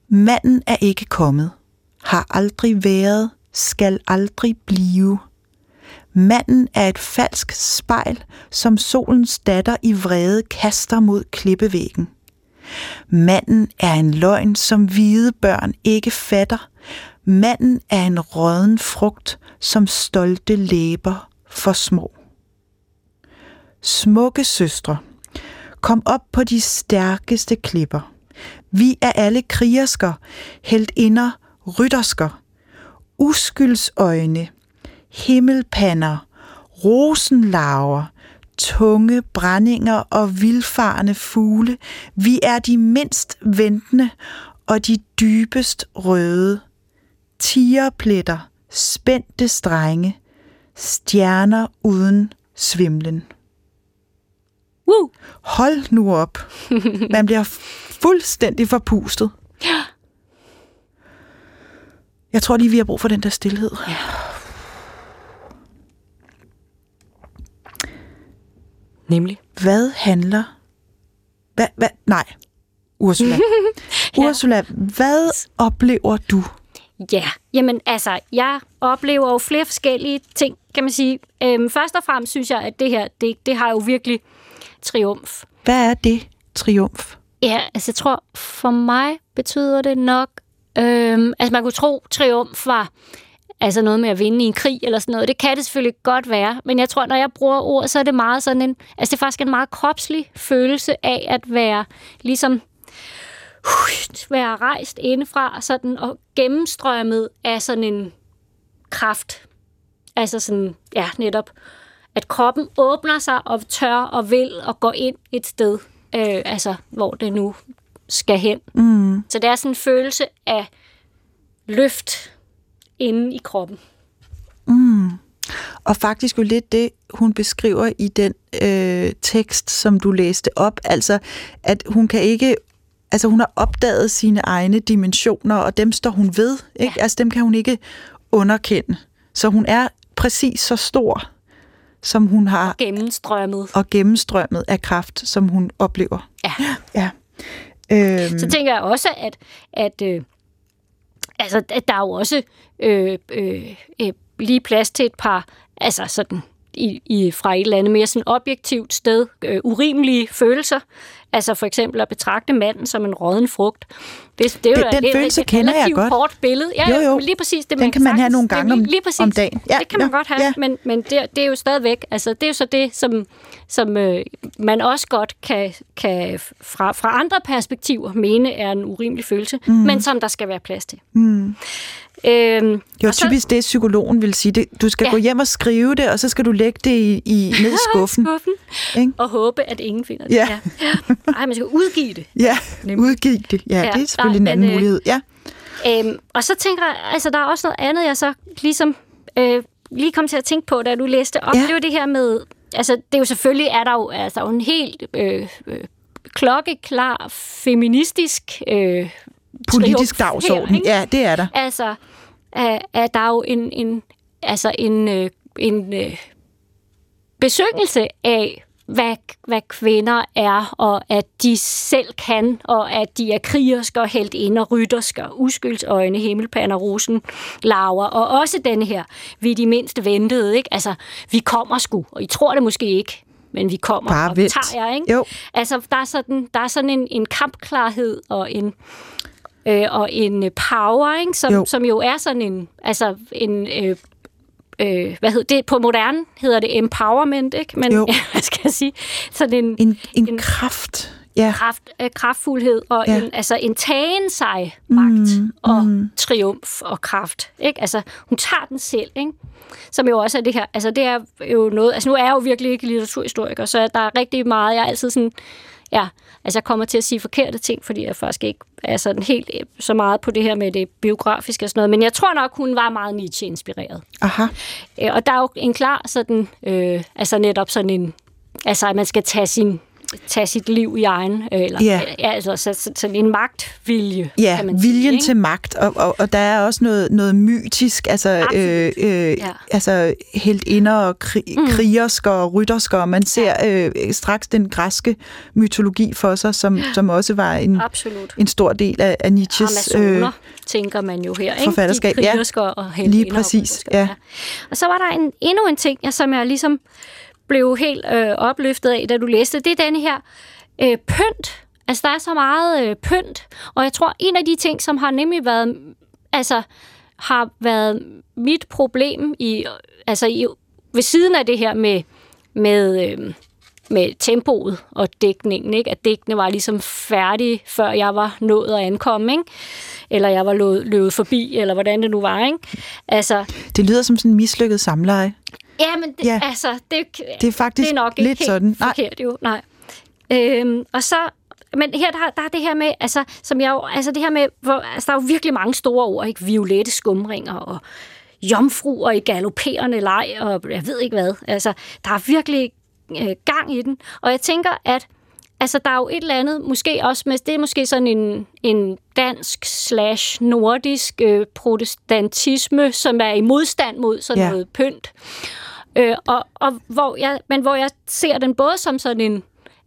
Manden er ikke kommet, har aldrig været, skal aldrig blive. Manden er et falsk spejl, som solens datter i vrede kaster mod klippevæggen. Manden er en løgn, som hvide børn ikke fatter. Manden er en rådden frugt, som stolte læber for små. Smukke søstre, kom op på de stærkeste klipper. Vi er alle krigersker, heldinder, ryttersker, uskyldsøjne, himmelpander, rosenlarver, tunge brændinger og vildfarne fugle. Vi er de mindst ventende og de dybest røde. Tigerpletter, spændte strenge, stjerner uden svimlen. Woo! Hold nu op. Man bliver fuldstændig forpustet. Jeg tror lige, vi har brug for den der stillhed. Ja. Nemlig. Hvad handler... Hvad, hvad? Nej. Ursula. Ursula, hvad oplever du? Ja, jamen altså, jeg oplever jo flere forskellige ting, kan man sige. Øhm, først og fremmest synes jeg, at det her, det, det har jo virkelig triumf. Hvad er det triumf? Ja, altså jeg tror, for mig betyder det nok, øhm, altså man kunne tro, triumf var altså noget med at vinde i en krig eller sådan noget. Det kan det selvfølgelig godt være, men jeg tror, når jeg bruger ord, så er det meget sådan en, altså det er faktisk en meget kropslig følelse af at være ligesom være rejst indefra sådan, og gennemstrømmet af sådan en kraft. Altså sådan, ja, netop, at kroppen åbner sig og tør og vil og går ind et sted, øh, altså hvor det nu skal hen. Mm. Så det er sådan en følelse af løft inde i kroppen. Og faktisk jo lidt det, hun beskriver i den øh, tekst, som du læste op. Altså, at hun kan ikke... Altså, hun har opdaget sine egne dimensioner, og dem står hun ved. Ikke? Ja. Altså, dem kan hun ikke underkende. Så hun er præcis så stor, som hun har, Gennemstrømmet. og gennemstrømmet af kraft, som hun oplever. Ja. Ja. Øhm, Så tænker jeg også, at, at, øh, altså, at der er jo også øh, øh, øh, lige plads til et par, altså sådan i, i, fra et eller andet mere sådan objektivt sted, øh, urimelige følelser. Altså for eksempel at betragte manden som en rådden frugt. Det, det er jo Den- er følelse et kender jeg godt. kort billede. Ja, Jo, jo. Lige præcis det, Den kan man have sagtens- nogle gange det om- lige, præcis, om dagen. Ja, det kan man ja, godt have, ja. men, men det, det er jo stadigvæk, altså det er jo så det, som, som øh, man også godt kan, kan fra, fra andre perspektiver mene er en urimelig følelse, mm. men som der skal være plads til. Mm. Øhm, Det var og så- typisk det, psykologen vil sige. Det, du skal Ja. gå hjem og skrive det, og så skal du lægge det i, i ned i skuffen. skuffen Ikke? og håbe, at ingen finder det. Ja. ja. Ej, man skal udgive det. Ja, Nemlig. udgiv det. Ja, Ja, det er selvfølgelig nej, en anden men, øh, mulighed. Ja. Øhm, og så tænker jeg, altså der er også noget andet, jeg så ligesom øh, lige kom til at tænke på, da du læste op. Ja. Det er jo det her med, altså det er jo selvfølgelig, er der jo, altså, der er jo en helt øh, øh, klokkeklar feministisk øh, Politisk her, dagsorden. ikke? Ja, det er der. Altså, at, at der er jo en, en, altså en, øh, en øh, besøgelse af, hvad, hvad kvinder er, og at de selv kan, og at de er krigerske og helt ind og rytterske, og uskyldsøjne, himmelpander, rosen, laver, og også denne her, vi er de mindst ventede, ikke? Altså, vi kommer sgu, og I tror det måske ikke, men vi kommer, Bare og vi vent. tager jer, ikke? Jo. Altså, der er sådan, der er sådan en, en kampklarhed og en, øh, og en øh, power, ikke? Som, Jo. som jo er sådan en, altså en, øh, øh, hvad hedder det, på moderne hedder det empowerment, ikke? Men Jo. ja, hvad skal jeg sige? Sådan en, En, en, En- kraft. Ja. kraft, øh, kraftfuldhed og ja. en, altså en tagen sig magt Mm, og mm. triumf og kraft. Ikke? Altså, hun tager den selv, ikke? Som jo også er det her, altså det er jo noget, altså nu er jeg jo virkelig ikke litteraturhistoriker, så der er rigtig meget, jeg er altid sådan, ja, altså jeg kommer til at sige forkerte ting, fordi jeg faktisk ikke er sådan helt øh, så meget på det her med det biografiske og sådan noget, men jeg tror nok, hun var meget Nietzsche-inspireret. Aha. Øh, Og der er jo en klar sådan, øh, altså netop sådan en, altså at man skal tage sin tage sit liv i egen, øh, eller Ja. ja, altså så, så, sådan en magtvilje, Ja, kan man sige, viljen ikke? til magt, og, og, og der er også noget, noget mytisk, altså, øh, øh, Ja. altså heltinder og kri, mm. krigersker og ryttersker, og man ser øh, straks den græske mytologi for sig, som, som også var en, Absolut. en stor del af, af Nietzsches... Amazoner, tænker man jo her, ikke? forfatterskab, De ja. krigersker og Lige heltinder og præcis, ryttersker, ja. Og så var der en, endnu en ting, jeg, som jeg ligesom blev helt øh, opløftet af, da du læste. Det er den her øh, pynt. Altså, der er så meget øh, pynt. Og jeg tror, en af de ting, som har nemlig været, altså, har været mit problem i, altså, i, ved siden af det her med, med, øh, med tempoet og dækningen, ikke? at dækkene var ligesom færdige, før jeg var nået at ankomme, ikke? eller jeg var løbet, løbet forbi, eller hvordan det nu var. Ikke? Altså, Det lyder som sådan en mislykket samleje. Ja, men det, Ja. altså, det, Det er faktisk det er nok ikke lidt helt sådan. Nej. forkert, jo. Nej. Øhm, og så, men her der, der er det her med, altså, som jeg jo, altså det her med, hvor, altså, der er jo virkelig mange store ord, ikke? Violette skumringer og jomfruer i galopperende leg, og jeg ved ikke hvad. Altså, der er virkelig øh, gang i den. Og jeg tænker, at altså, der er jo et eller andet, måske også med, det er måske sådan en, en dansk slash nordisk øh, protestantisme, som er i modstand mod sådan ja. noget pynt. Øh, og, og hvor jeg, men hvor jeg ser den både som sådan en,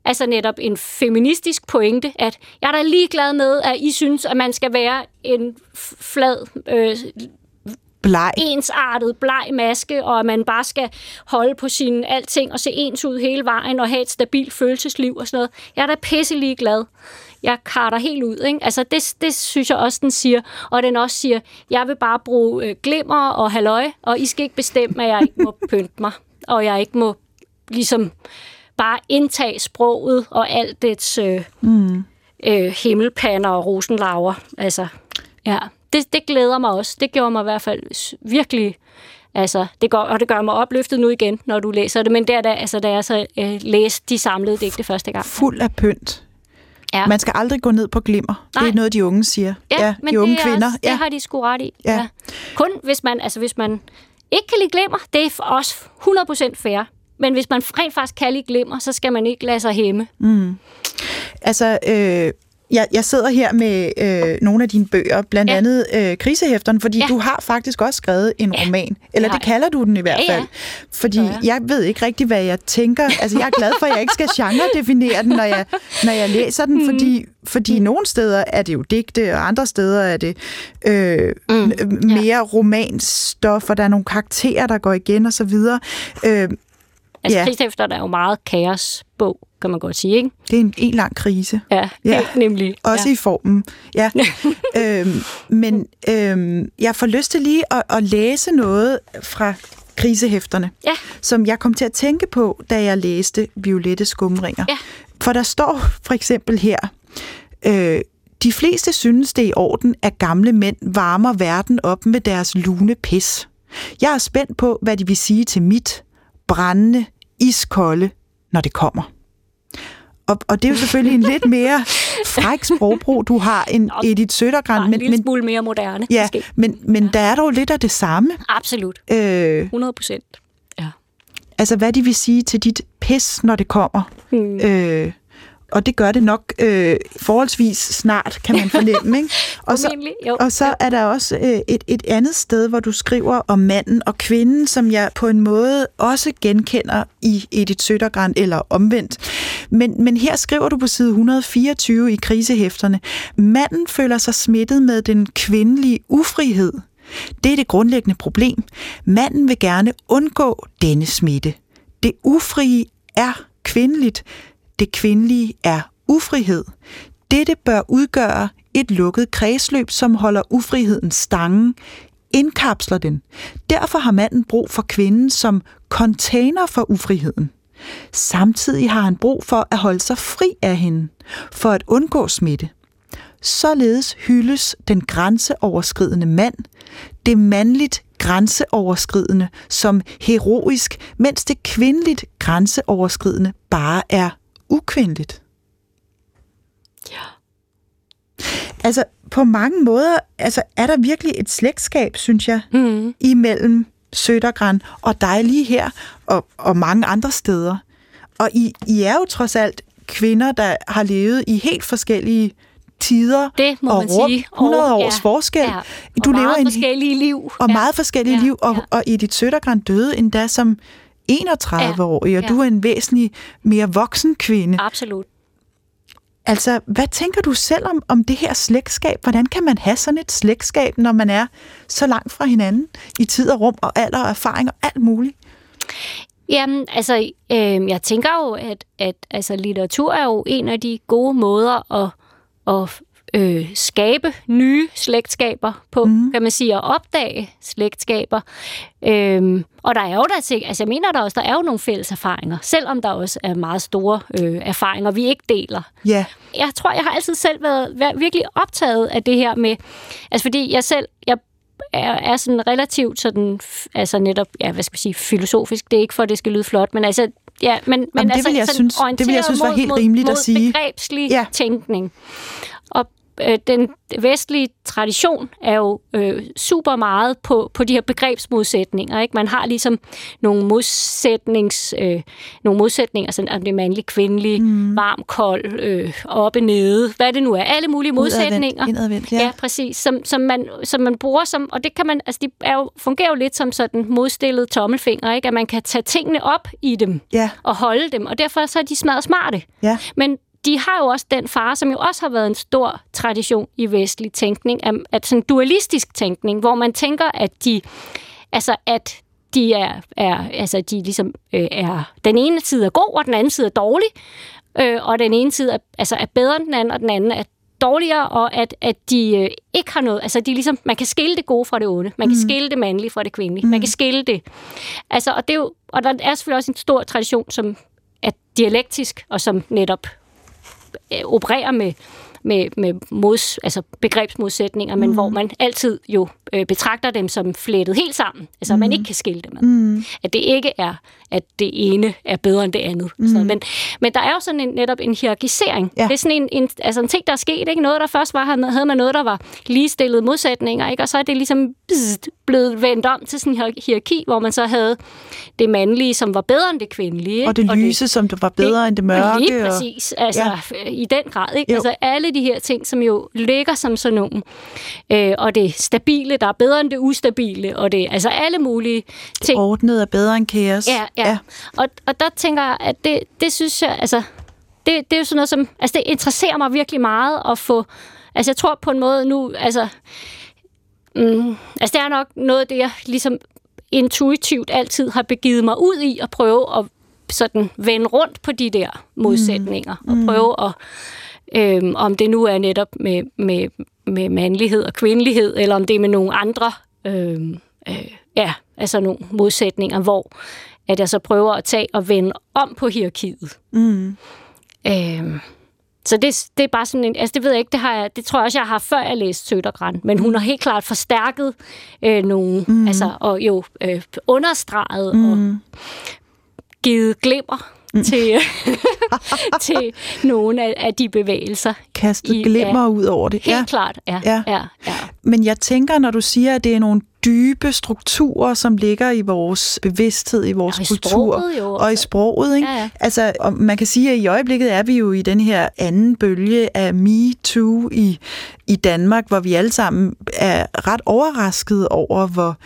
altså netop en feministisk pointe, at jeg er da ligeglad med, at I synes, at man skal være en flad, øh, Bleg. ensartet, bleg maske, og at man bare skal holde på sin alting og se ens ud hele vejen og have et stabilt følelsesliv og sådan noget. Jeg er da pisse ligeglad. Jeg karter helt ud. Ikke? Altså det, det synes jeg også, den siger. Og den også siger, jeg vil bare bruge øh, glimmer og halløj, og I skal ikke bestemme, at jeg ikke må pynte mig. Og jeg ikke må ligesom bare indtage sproget og alt dets øh, mm. øh, himmelpander og rosenlaver. Altså, ja. Det, det glæder mig også. Det gjorde mig i hvert fald virkelig... Altså, det gør, og det gør mig opløftet nu igen, når du læser det. Men det er da, altså, da jeg så øh, læste de samlede digte første gang. Fuld af pynt. Ja. Man skal aldrig gå ned på glimmer. Det er Nej. noget, de unge siger. Ja, men de unge det, er kvinder. Også, det ja. har de sgu ret i. Ja. Kun hvis man, altså hvis man ikke kan lide glimmer, det er for os 100% fair. Men hvis man rent faktisk kan lide glimmer, så skal man ikke lade sig hæmme. Altså, øh, jeg, jeg sidder her med øh, nogle af dine bøger, blandt Ja. ja. andet øh, Krisehæfteren, fordi Ja. ja. du har faktisk også skrevet en Ja, roman. Eller det kalder du den i hvert Ja, ja. fald. Fordi gør jeg. ved ikke rigtig, hvad jeg tænker. Altså, jeg er glad for, at jeg ikke skal genre-definere den, når jeg, når jeg læser den, Mm. fordi, fordi nogle steder er det jo digte, og andre steder er det øh, Mm. mm. mere romanstof, og der er nogle karakterer, der går igen, og så videre. Øh, Altså, Ja. Krigshæfter er jo meget kaosbog, kan man godt sige, ikke? det er en, en lang krise. Ja, Ja. ja. nemlig. Også ja. i formen, ja. øhm, men øhm, jeg får lyst til lige at, at læse noget fra krisehæfterne, Ja. som jeg kom til at tænke på, da jeg læste Violette Skumringer. Ja. For der står for eksempel her, øh, de fleste synes det er i orden, at gamle mænd varmer verden op med deres lune pis. Jeg er spændt på, hvad de vil sige til mit brændende, iskolde, når det kommer. Og, og det er jo selvfølgelig en lidt mere fræk sprogbrug, du har end Nå, Edith Sødergran. en Men, lille men, smule mere moderne, ja, måske. men, men der er dog lidt af det samme. Absolut. Øh, 100 procent. Ja. altså, hvad de vil sige til dit pis, når det kommer. Hmm. Øh, og det gør det nok øh, forholdsvis snart, kan man fornemme. Ikke? Og, så, og så er der også øh, et, et andet sted, hvor du skriver om manden og kvinden, som jeg på en måde også genkender i Edith Sødergran, eller omvendt. Men, men her skriver du på side 124 i krisehæfterne, manden føler sig smittet med den kvindelige ufrihed. Det er det grundlæggende problem. Manden vil gerne undgå denne smitte. Det ufrie er kvindeligt. Det kvindelige er ufrihed. Dette bør udgøre et lukket kredsløb, som holder ufriheden stangen, indkapsler den. Derfor har manden brug for kvinden som container for ufriheden. Samtidig har han brug for at holde sig fri af hende, for at undgå smitte. Således hyldes den grænseoverskridende mand, det mandligt grænseoverskridende som heroisk, mens det kvindeligt grænseoverskridende bare er ukvindeligt. Ja. Altså, på mange måder altså, er der virkelig et slægtskab, synes jeg, Mm. imellem Sødergran og dig lige her, og, og mange andre steder. Og I, I er jo trods alt kvinder, der har levet i helt forskellige tider Det må og man rum, sige. 100 Og- års ja, forskel. Ja. Du og lever meget en forskellige liv. og ja. meget forskellige Ja, liv, og, ja. og Edith Sødergran døde endda som 31-årig, og ja. du er en væsentlig mere voksen kvinde. Absolut. Altså, hvad tænker du selv om, om det her slægtskab? Hvordan kan man have sådan et slægtskab, når man er så langt fra hinanden i tid og rum og alder og erfaring og alt muligt? Jamen, altså, øh, jeg tænker jo, at, at altså, litteratur er jo en af de gode måder at, at øh, skabe nye slægtskaber på, mm. kan man sige, og opdage slægtskaber. Øhm, og der er jo der altså jeg mener der også, der er jo nogle fælles erfaringer, selvom der også er meget store øh, erfaringer, vi ikke deler. Ja, jeg tror, jeg har altid selv været, været virkelig optaget af det her med, altså fordi jeg selv, jeg er, er sådan relativt sådan, altså netop, ja, hvad skal man sige, filosofisk, det er ikke for, at det skal lyde flot, men altså, ja, men, men det altså vil jeg synes- det vil jeg synes var mod- helt mod- rimeligt at mod sige. begrebslig ja. tænkning. Øh, den vestlige tradition er jo øh, super meget på, på de her begrebsmodsætninger. Ikke? Man har ligesom nogle, modsætnings, øh, nogle modsætninger, sådan om det er mandlig, kvindelig, mm. varm, kold, øh, oppe, nede, hvad det nu er. Alle mulige modsætninger. Indadvendt, ja. Ja, præcis. Som, som, man, som man bruger som, og det kan man, altså de er jo, fungerer jo lidt som sådan modstillet tommelfinger, ikke? At man kan tage tingene op i dem Ja, og holde dem, og derfor så er de smadret smarte. ja. Men de har jo også den fare, som jo også har været en stor tradition i vestlig tænkning, at, at sådan dualistisk tænkning, hvor man tænker, at de, altså at de er, er altså de ligesom øh, er, den ene side er god, og den anden side er dårlig, øh, og den ene side er, altså er bedre end den anden, og den anden er dårligere, og at, at de øh, ikke har noget, altså de ligesom, man kan skille det gode fra det onde, man kan skille det mandlige fra det kvindelige, mm. man kan skille det. Altså, og det er jo, og der er selvfølgelig også en stor tradition, som er dialektisk, og som netop opererer med, med, med mods, altså begrebsmodsætninger, men hvor man altid jo øh, betragter dem som flettet helt sammen. Altså, mm. man ikke kan skille dem ad. Mm. At det ikke er, at det ene er bedre end det andet. Mm. Så, men, men der er jo sådan en, netop en hierarkisering. Ja. Det er sådan en, en, altså en ting, der er sket. Ikke? Noget, der først var, havde man noget, der var ligestillede modsætninger, ikke? og så er det ligesom bzzt, blevet vendt om til sådan en hier- hierarki, hvor man så havde det mandlige, som var bedre end det kvindelige. ikke? Og det lyse, som det var bedre end det mørke. Lige og- præcis, altså ja. i den grad. Ikke? Jo. Altså alle de her ting, som jo ligger som sådan nogle. Øh, og det stabile, der er bedre end det ustabile, og det altså alle mulige ting. Ordnet er bedre end kaos. Ja, ja. ja. Og, og der tænker jeg, at det, det synes jeg, altså, det, det er jo sådan noget, som, altså det interesserer mig virkelig meget at få, altså jeg tror på en måde nu, altså, mm, altså det er nok noget af det, jeg ligesom intuitivt altid har begivet mig ud i at prøve at sådan vende rundt på de der modsætninger, mm. og prøve at, øhm, om det nu er netop med, med, med mandlighed og kvindelighed, eller om det er med nogle andre, øhm, øh, ja, altså nogle modsætninger, hvor at jeg så prøver at tage og vende om på hierarkiet. Mm. Øhm, så det, det er bare sådan en, altså det ved jeg ikke, det, har jeg, det tror jeg også, jeg har før jeg læste Sødergræn, men hun har helt klart forstærket øh, nogle, mm. altså, og jo øh, understreget mm. og givet glimmer mm. til, til nogle af, af de bevægelser. Kastet I- glimmer ja. ud over det. Helt ja. klart, ja. Ja. ja. ja. Men jeg tænker, når du siger, at det er nogle dybe strukturer, som ligger i vores bevidsthed, i vores Og i kultur. jo Og i sproget, ikke? Ja, ja. Altså, og man kan sige, at i øjeblikket er vi jo i den her anden bølge af MeToo i, i Danmark, hvor vi alle sammen er ret overraskede over, hvor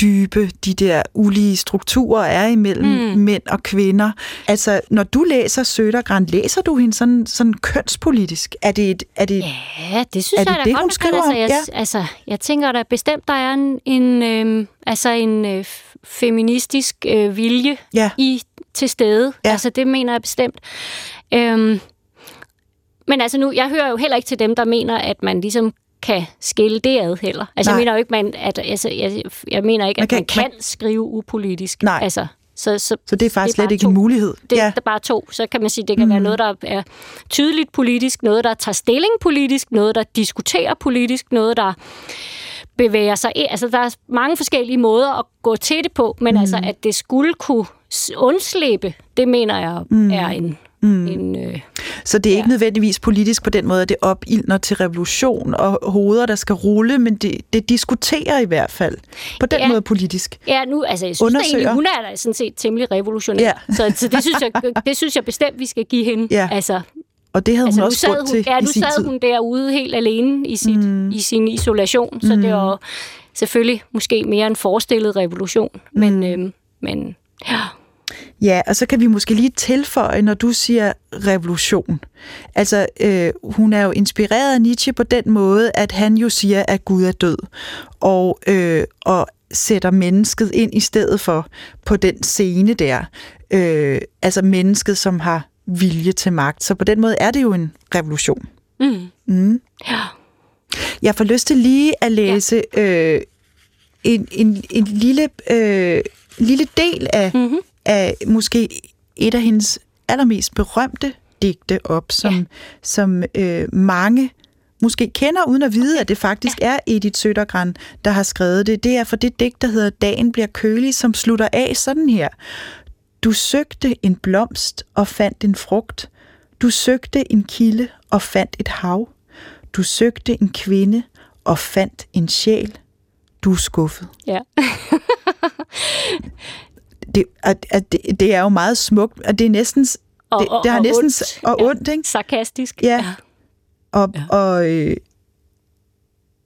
dybe de der ulige strukturer er imellem mm. mænd og kvinder. Altså, når du læser Sødergran, læser du hende sådan, sådan kønspolitisk? Er det et, er det, Ja, det synes Er det jeg det, godt, hun kan. skriver? Altså, jeg, Ja. altså, jeg tænker da bestemt, der er en, en, øh, altså en øh, feministisk øh, vilje Ja. i til stede. Ja. Altså, det mener jeg bestemt. Øhm, men altså nu, jeg hører jo heller ikke til dem, der mener, at man ligesom kan skille det ad heller. Altså, Nej. jeg mener jo ikke, man, at, altså, jeg, jeg mener ikke, Man at kan man kan, man- skrive upolitisk. Nej. Altså, så, så, så det er faktisk bare slet ikke to. en mulighed? det ja. er bare to. Så kan man sige, det kan mm. være noget, der er tydeligt politisk, noget, der tager stilling politisk, noget, der diskuterer politisk, noget, der bevæger sig. Altså, der er mange forskellige måder at gå til det på, men mm. altså, at det skulle kunne undslippe, det mener jeg mm. er en... Mm. en øh, Så det er ikke Ja. nødvendigvis politisk på den måde, at det opildner til revolution og hoveder, der skal rulle, men det, det diskuterer i hvert fald på den Ja. måde politisk. ja, nu, altså, jeg synes egentlig, hun er da sådan set temmelig revolutionær. Ja. Så, så det, synes jeg, det synes jeg bestemt, vi skal give hende. Ja. Altså, Og det havde Altså, hun også sad hun, til ja, i nu sad tid. hun derude helt alene i, sit, mm. i sin isolation, så mm. det var selvfølgelig måske mere en forestillet revolution. Mm. Men, øhm, men ja, Ja, og så kan vi måske lige tilføje, når du siger revolution. Altså, øh, hun er jo inspireret af Nietzsche på den måde, at han jo siger, at Gud er død, og, øh, og sætter mennesket ind i stedet for på den scene der. Øh, altså mennesket, som har vilje til magt. Så på den måde er det jo en revolution. mm. Mm. ja. Jeg får lyst til lige at læse ja. øh, en, en, en lille, øh, lille del af, Mhm. mm-hmm. Af måske et af hendes allermest berømte digte op, som, ja. som øh, mange måske kender uden at vide, at det faktisk ja. er Edith Sødergran, der har skrevet det. Det er for det digt, der hedder Dagen bliver kølig, som slutter af sådan her. Du søgte en blomst og fandt en frugt. Du søgte en kilde og fandt et hav. Du søgte en kvinde og fandt en sjæl. Du er skuffet. ja. Det, at, at det, det er jo meget smukt, og det er næsten... Og, det, og, det har og næsten ondt. og Ja. ondt, ikke? Sarkastisk. Ja. Og, ja. og øh,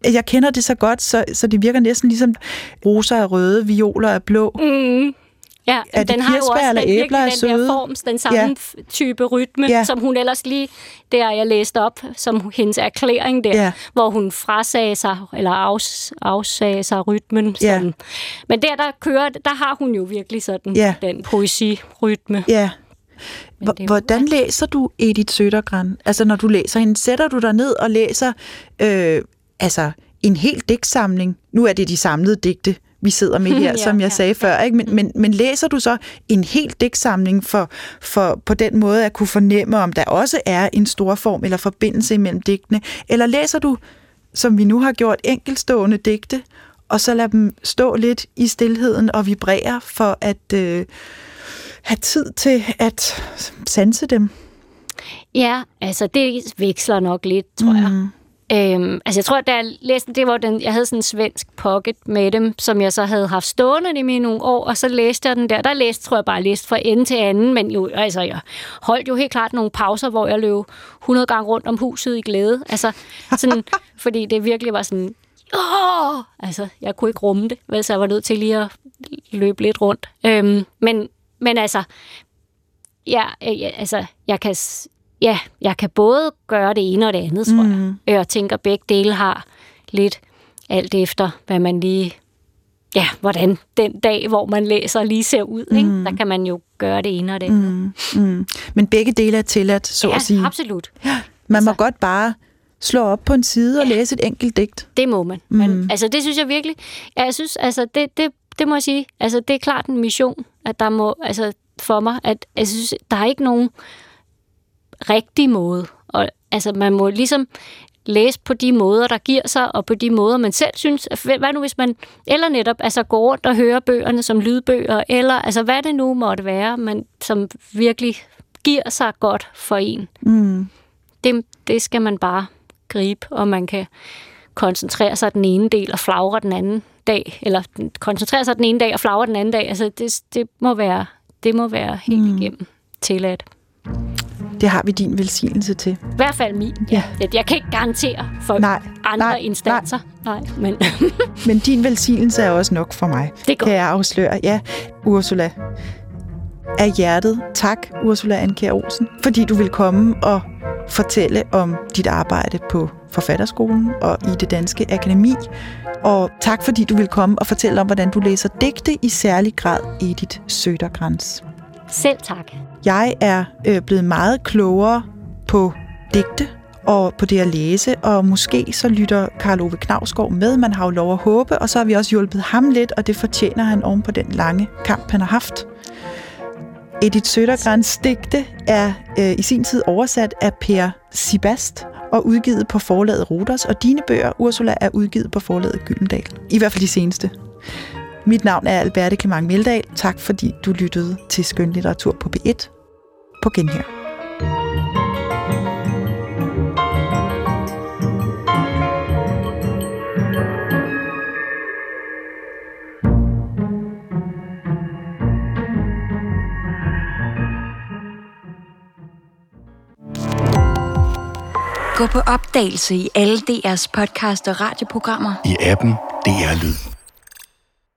jeg kender det så godt, så, så det virker næsten ligesom roser er røde, violer er blå. Mm. Ja, Er den har jo også den, æbler er virkelig den der form, den samme Ja. type rytme, Ja. som hun ellers lige, der jeg læste op, som hendes erklæring der, Ja. hvor hun frasagde sig, eller afs, afsagde sig rytmen. Ja. Men der, der kører, der har hun jo virkelig sådan Ja. den poesirytme. Ja. Hvordan læser du Edith Sødergran? Altså, når du læser hende, sætter du dig ned og læser øh, altså, en hel digtsamling? Nu er det de samlede digte, vi sidder med her, Ja, som jeg ja, sagde før. Ikke? Men, men, men læser du så en hel digtsamling for, for på den måde at kunne fornemme, om der også er en stor form eller forbindelse imellem digtene? Eller læser du, som vi nu har gjort, enkeltstående digte, og så lader dem stå lidt i stilheden og vibrere for at øh, have tid til at sanse dem? Ja, altså det veksler nok lidt, tror jeg. Øhm, altså jeg tror, da jeg læste, det var den, jeg havde sådan en svensk pocket med dem, som jeg så havde haft stående i mine nogle år, og så læste jeg den der. Der læste, tror jeg bare, læste fra ende til anden, men jo, altså jeg holdt jo helt klart nogle pauser, hvor jeg løb 100 gange rundt om huset i glæde. Altså sådan, fordi det virkelig var sådan, åh! Altså, jeg kunne ikke rumme det, vel, så jeg var nødt til lige at løbe lidt rundt. Øhm, men, men altså, ja, ja, altså, jeg kan, ja, jeg kan både gøre det ene og det andet, tror Mm. jeg. Jeg tænker, at begge dele har lidt alt efter, hvad man lige... Ja, hvordan den dag, hvor man læser, lige ser ud. Ikke? Mm. Der kan man jo gøre det ene og det andet. Mm, mm. Men begge dele er tilladt, så ja, at sige. absolut. Man må altså- godt bare slå op på en side og læse et enkelt digt. Det må man. Mm. Men, altså, det synes jeg virkelig... Ja, jeg synes, altså, det, det, det må jeg sige. Altså, det er klart en mission, at der må... Altså, for mig, at jeg synes, der er ikke nogen rigtig måde. Og, altså, man må ligesom læse på de måder, der giver sig, og på de måder, man selv synes. Hvad nu, hvis man... Eller netop altså, går rundt og hører bøgerne som lydbøger, eller altså, hvad det nu måtte være, men som virkelig giver sig godt for en. Mm. Det, det skal man bare gribe, og man kan koncentrere sig den ene del og flagre den anden dag, eller koncentrere sig den ene dag og flagre den anden dag. Altså, det, det må være, det må være helt mm. igennem tilladt. Det har vi din velsignelse til. I hvert fald min. Ja. Jeg, jeg kan ikke garantere for Nej, andre nej, instanser. Nej, men Men din velsignelse er også nok for mig, Det godt. kan jeg afsløre. Ja, Ursula. Af hjertet, tak Ursula Anker Olsen, fordi du vil komme og fortælle om dit arbejde på Forfatterskolen og i det danske akademi. Og tak fordi du vil komme og fortælle om, hvordan du læser digte i særlig grad Edith Sødergrans. selv tak. Jeg er øh, blevet meget klogere på digte og på det at læse, og måske så lytter Karl Ove Knavsgaard med. Man har jo lov at håbe, og så har vi også hjulpet ham lidt, og det fortjener han oven på den lange kamp, han har haft. Edith Sødergrans digte er øh, i sin tid oversat af Per Sibast og udgivet på forlaget Ruders, og dine bøger, Ursula, er udgivet på forlaget Gyldendal. I hvert fald de seneste. Mit navn er Alberte Clement Meldal. Tak fordi du lyttede til Skønlitteratur på P1. På genhør. Gå på opdagelse i alle DR's podcast og radioprogrammer. I appen DR Lyd.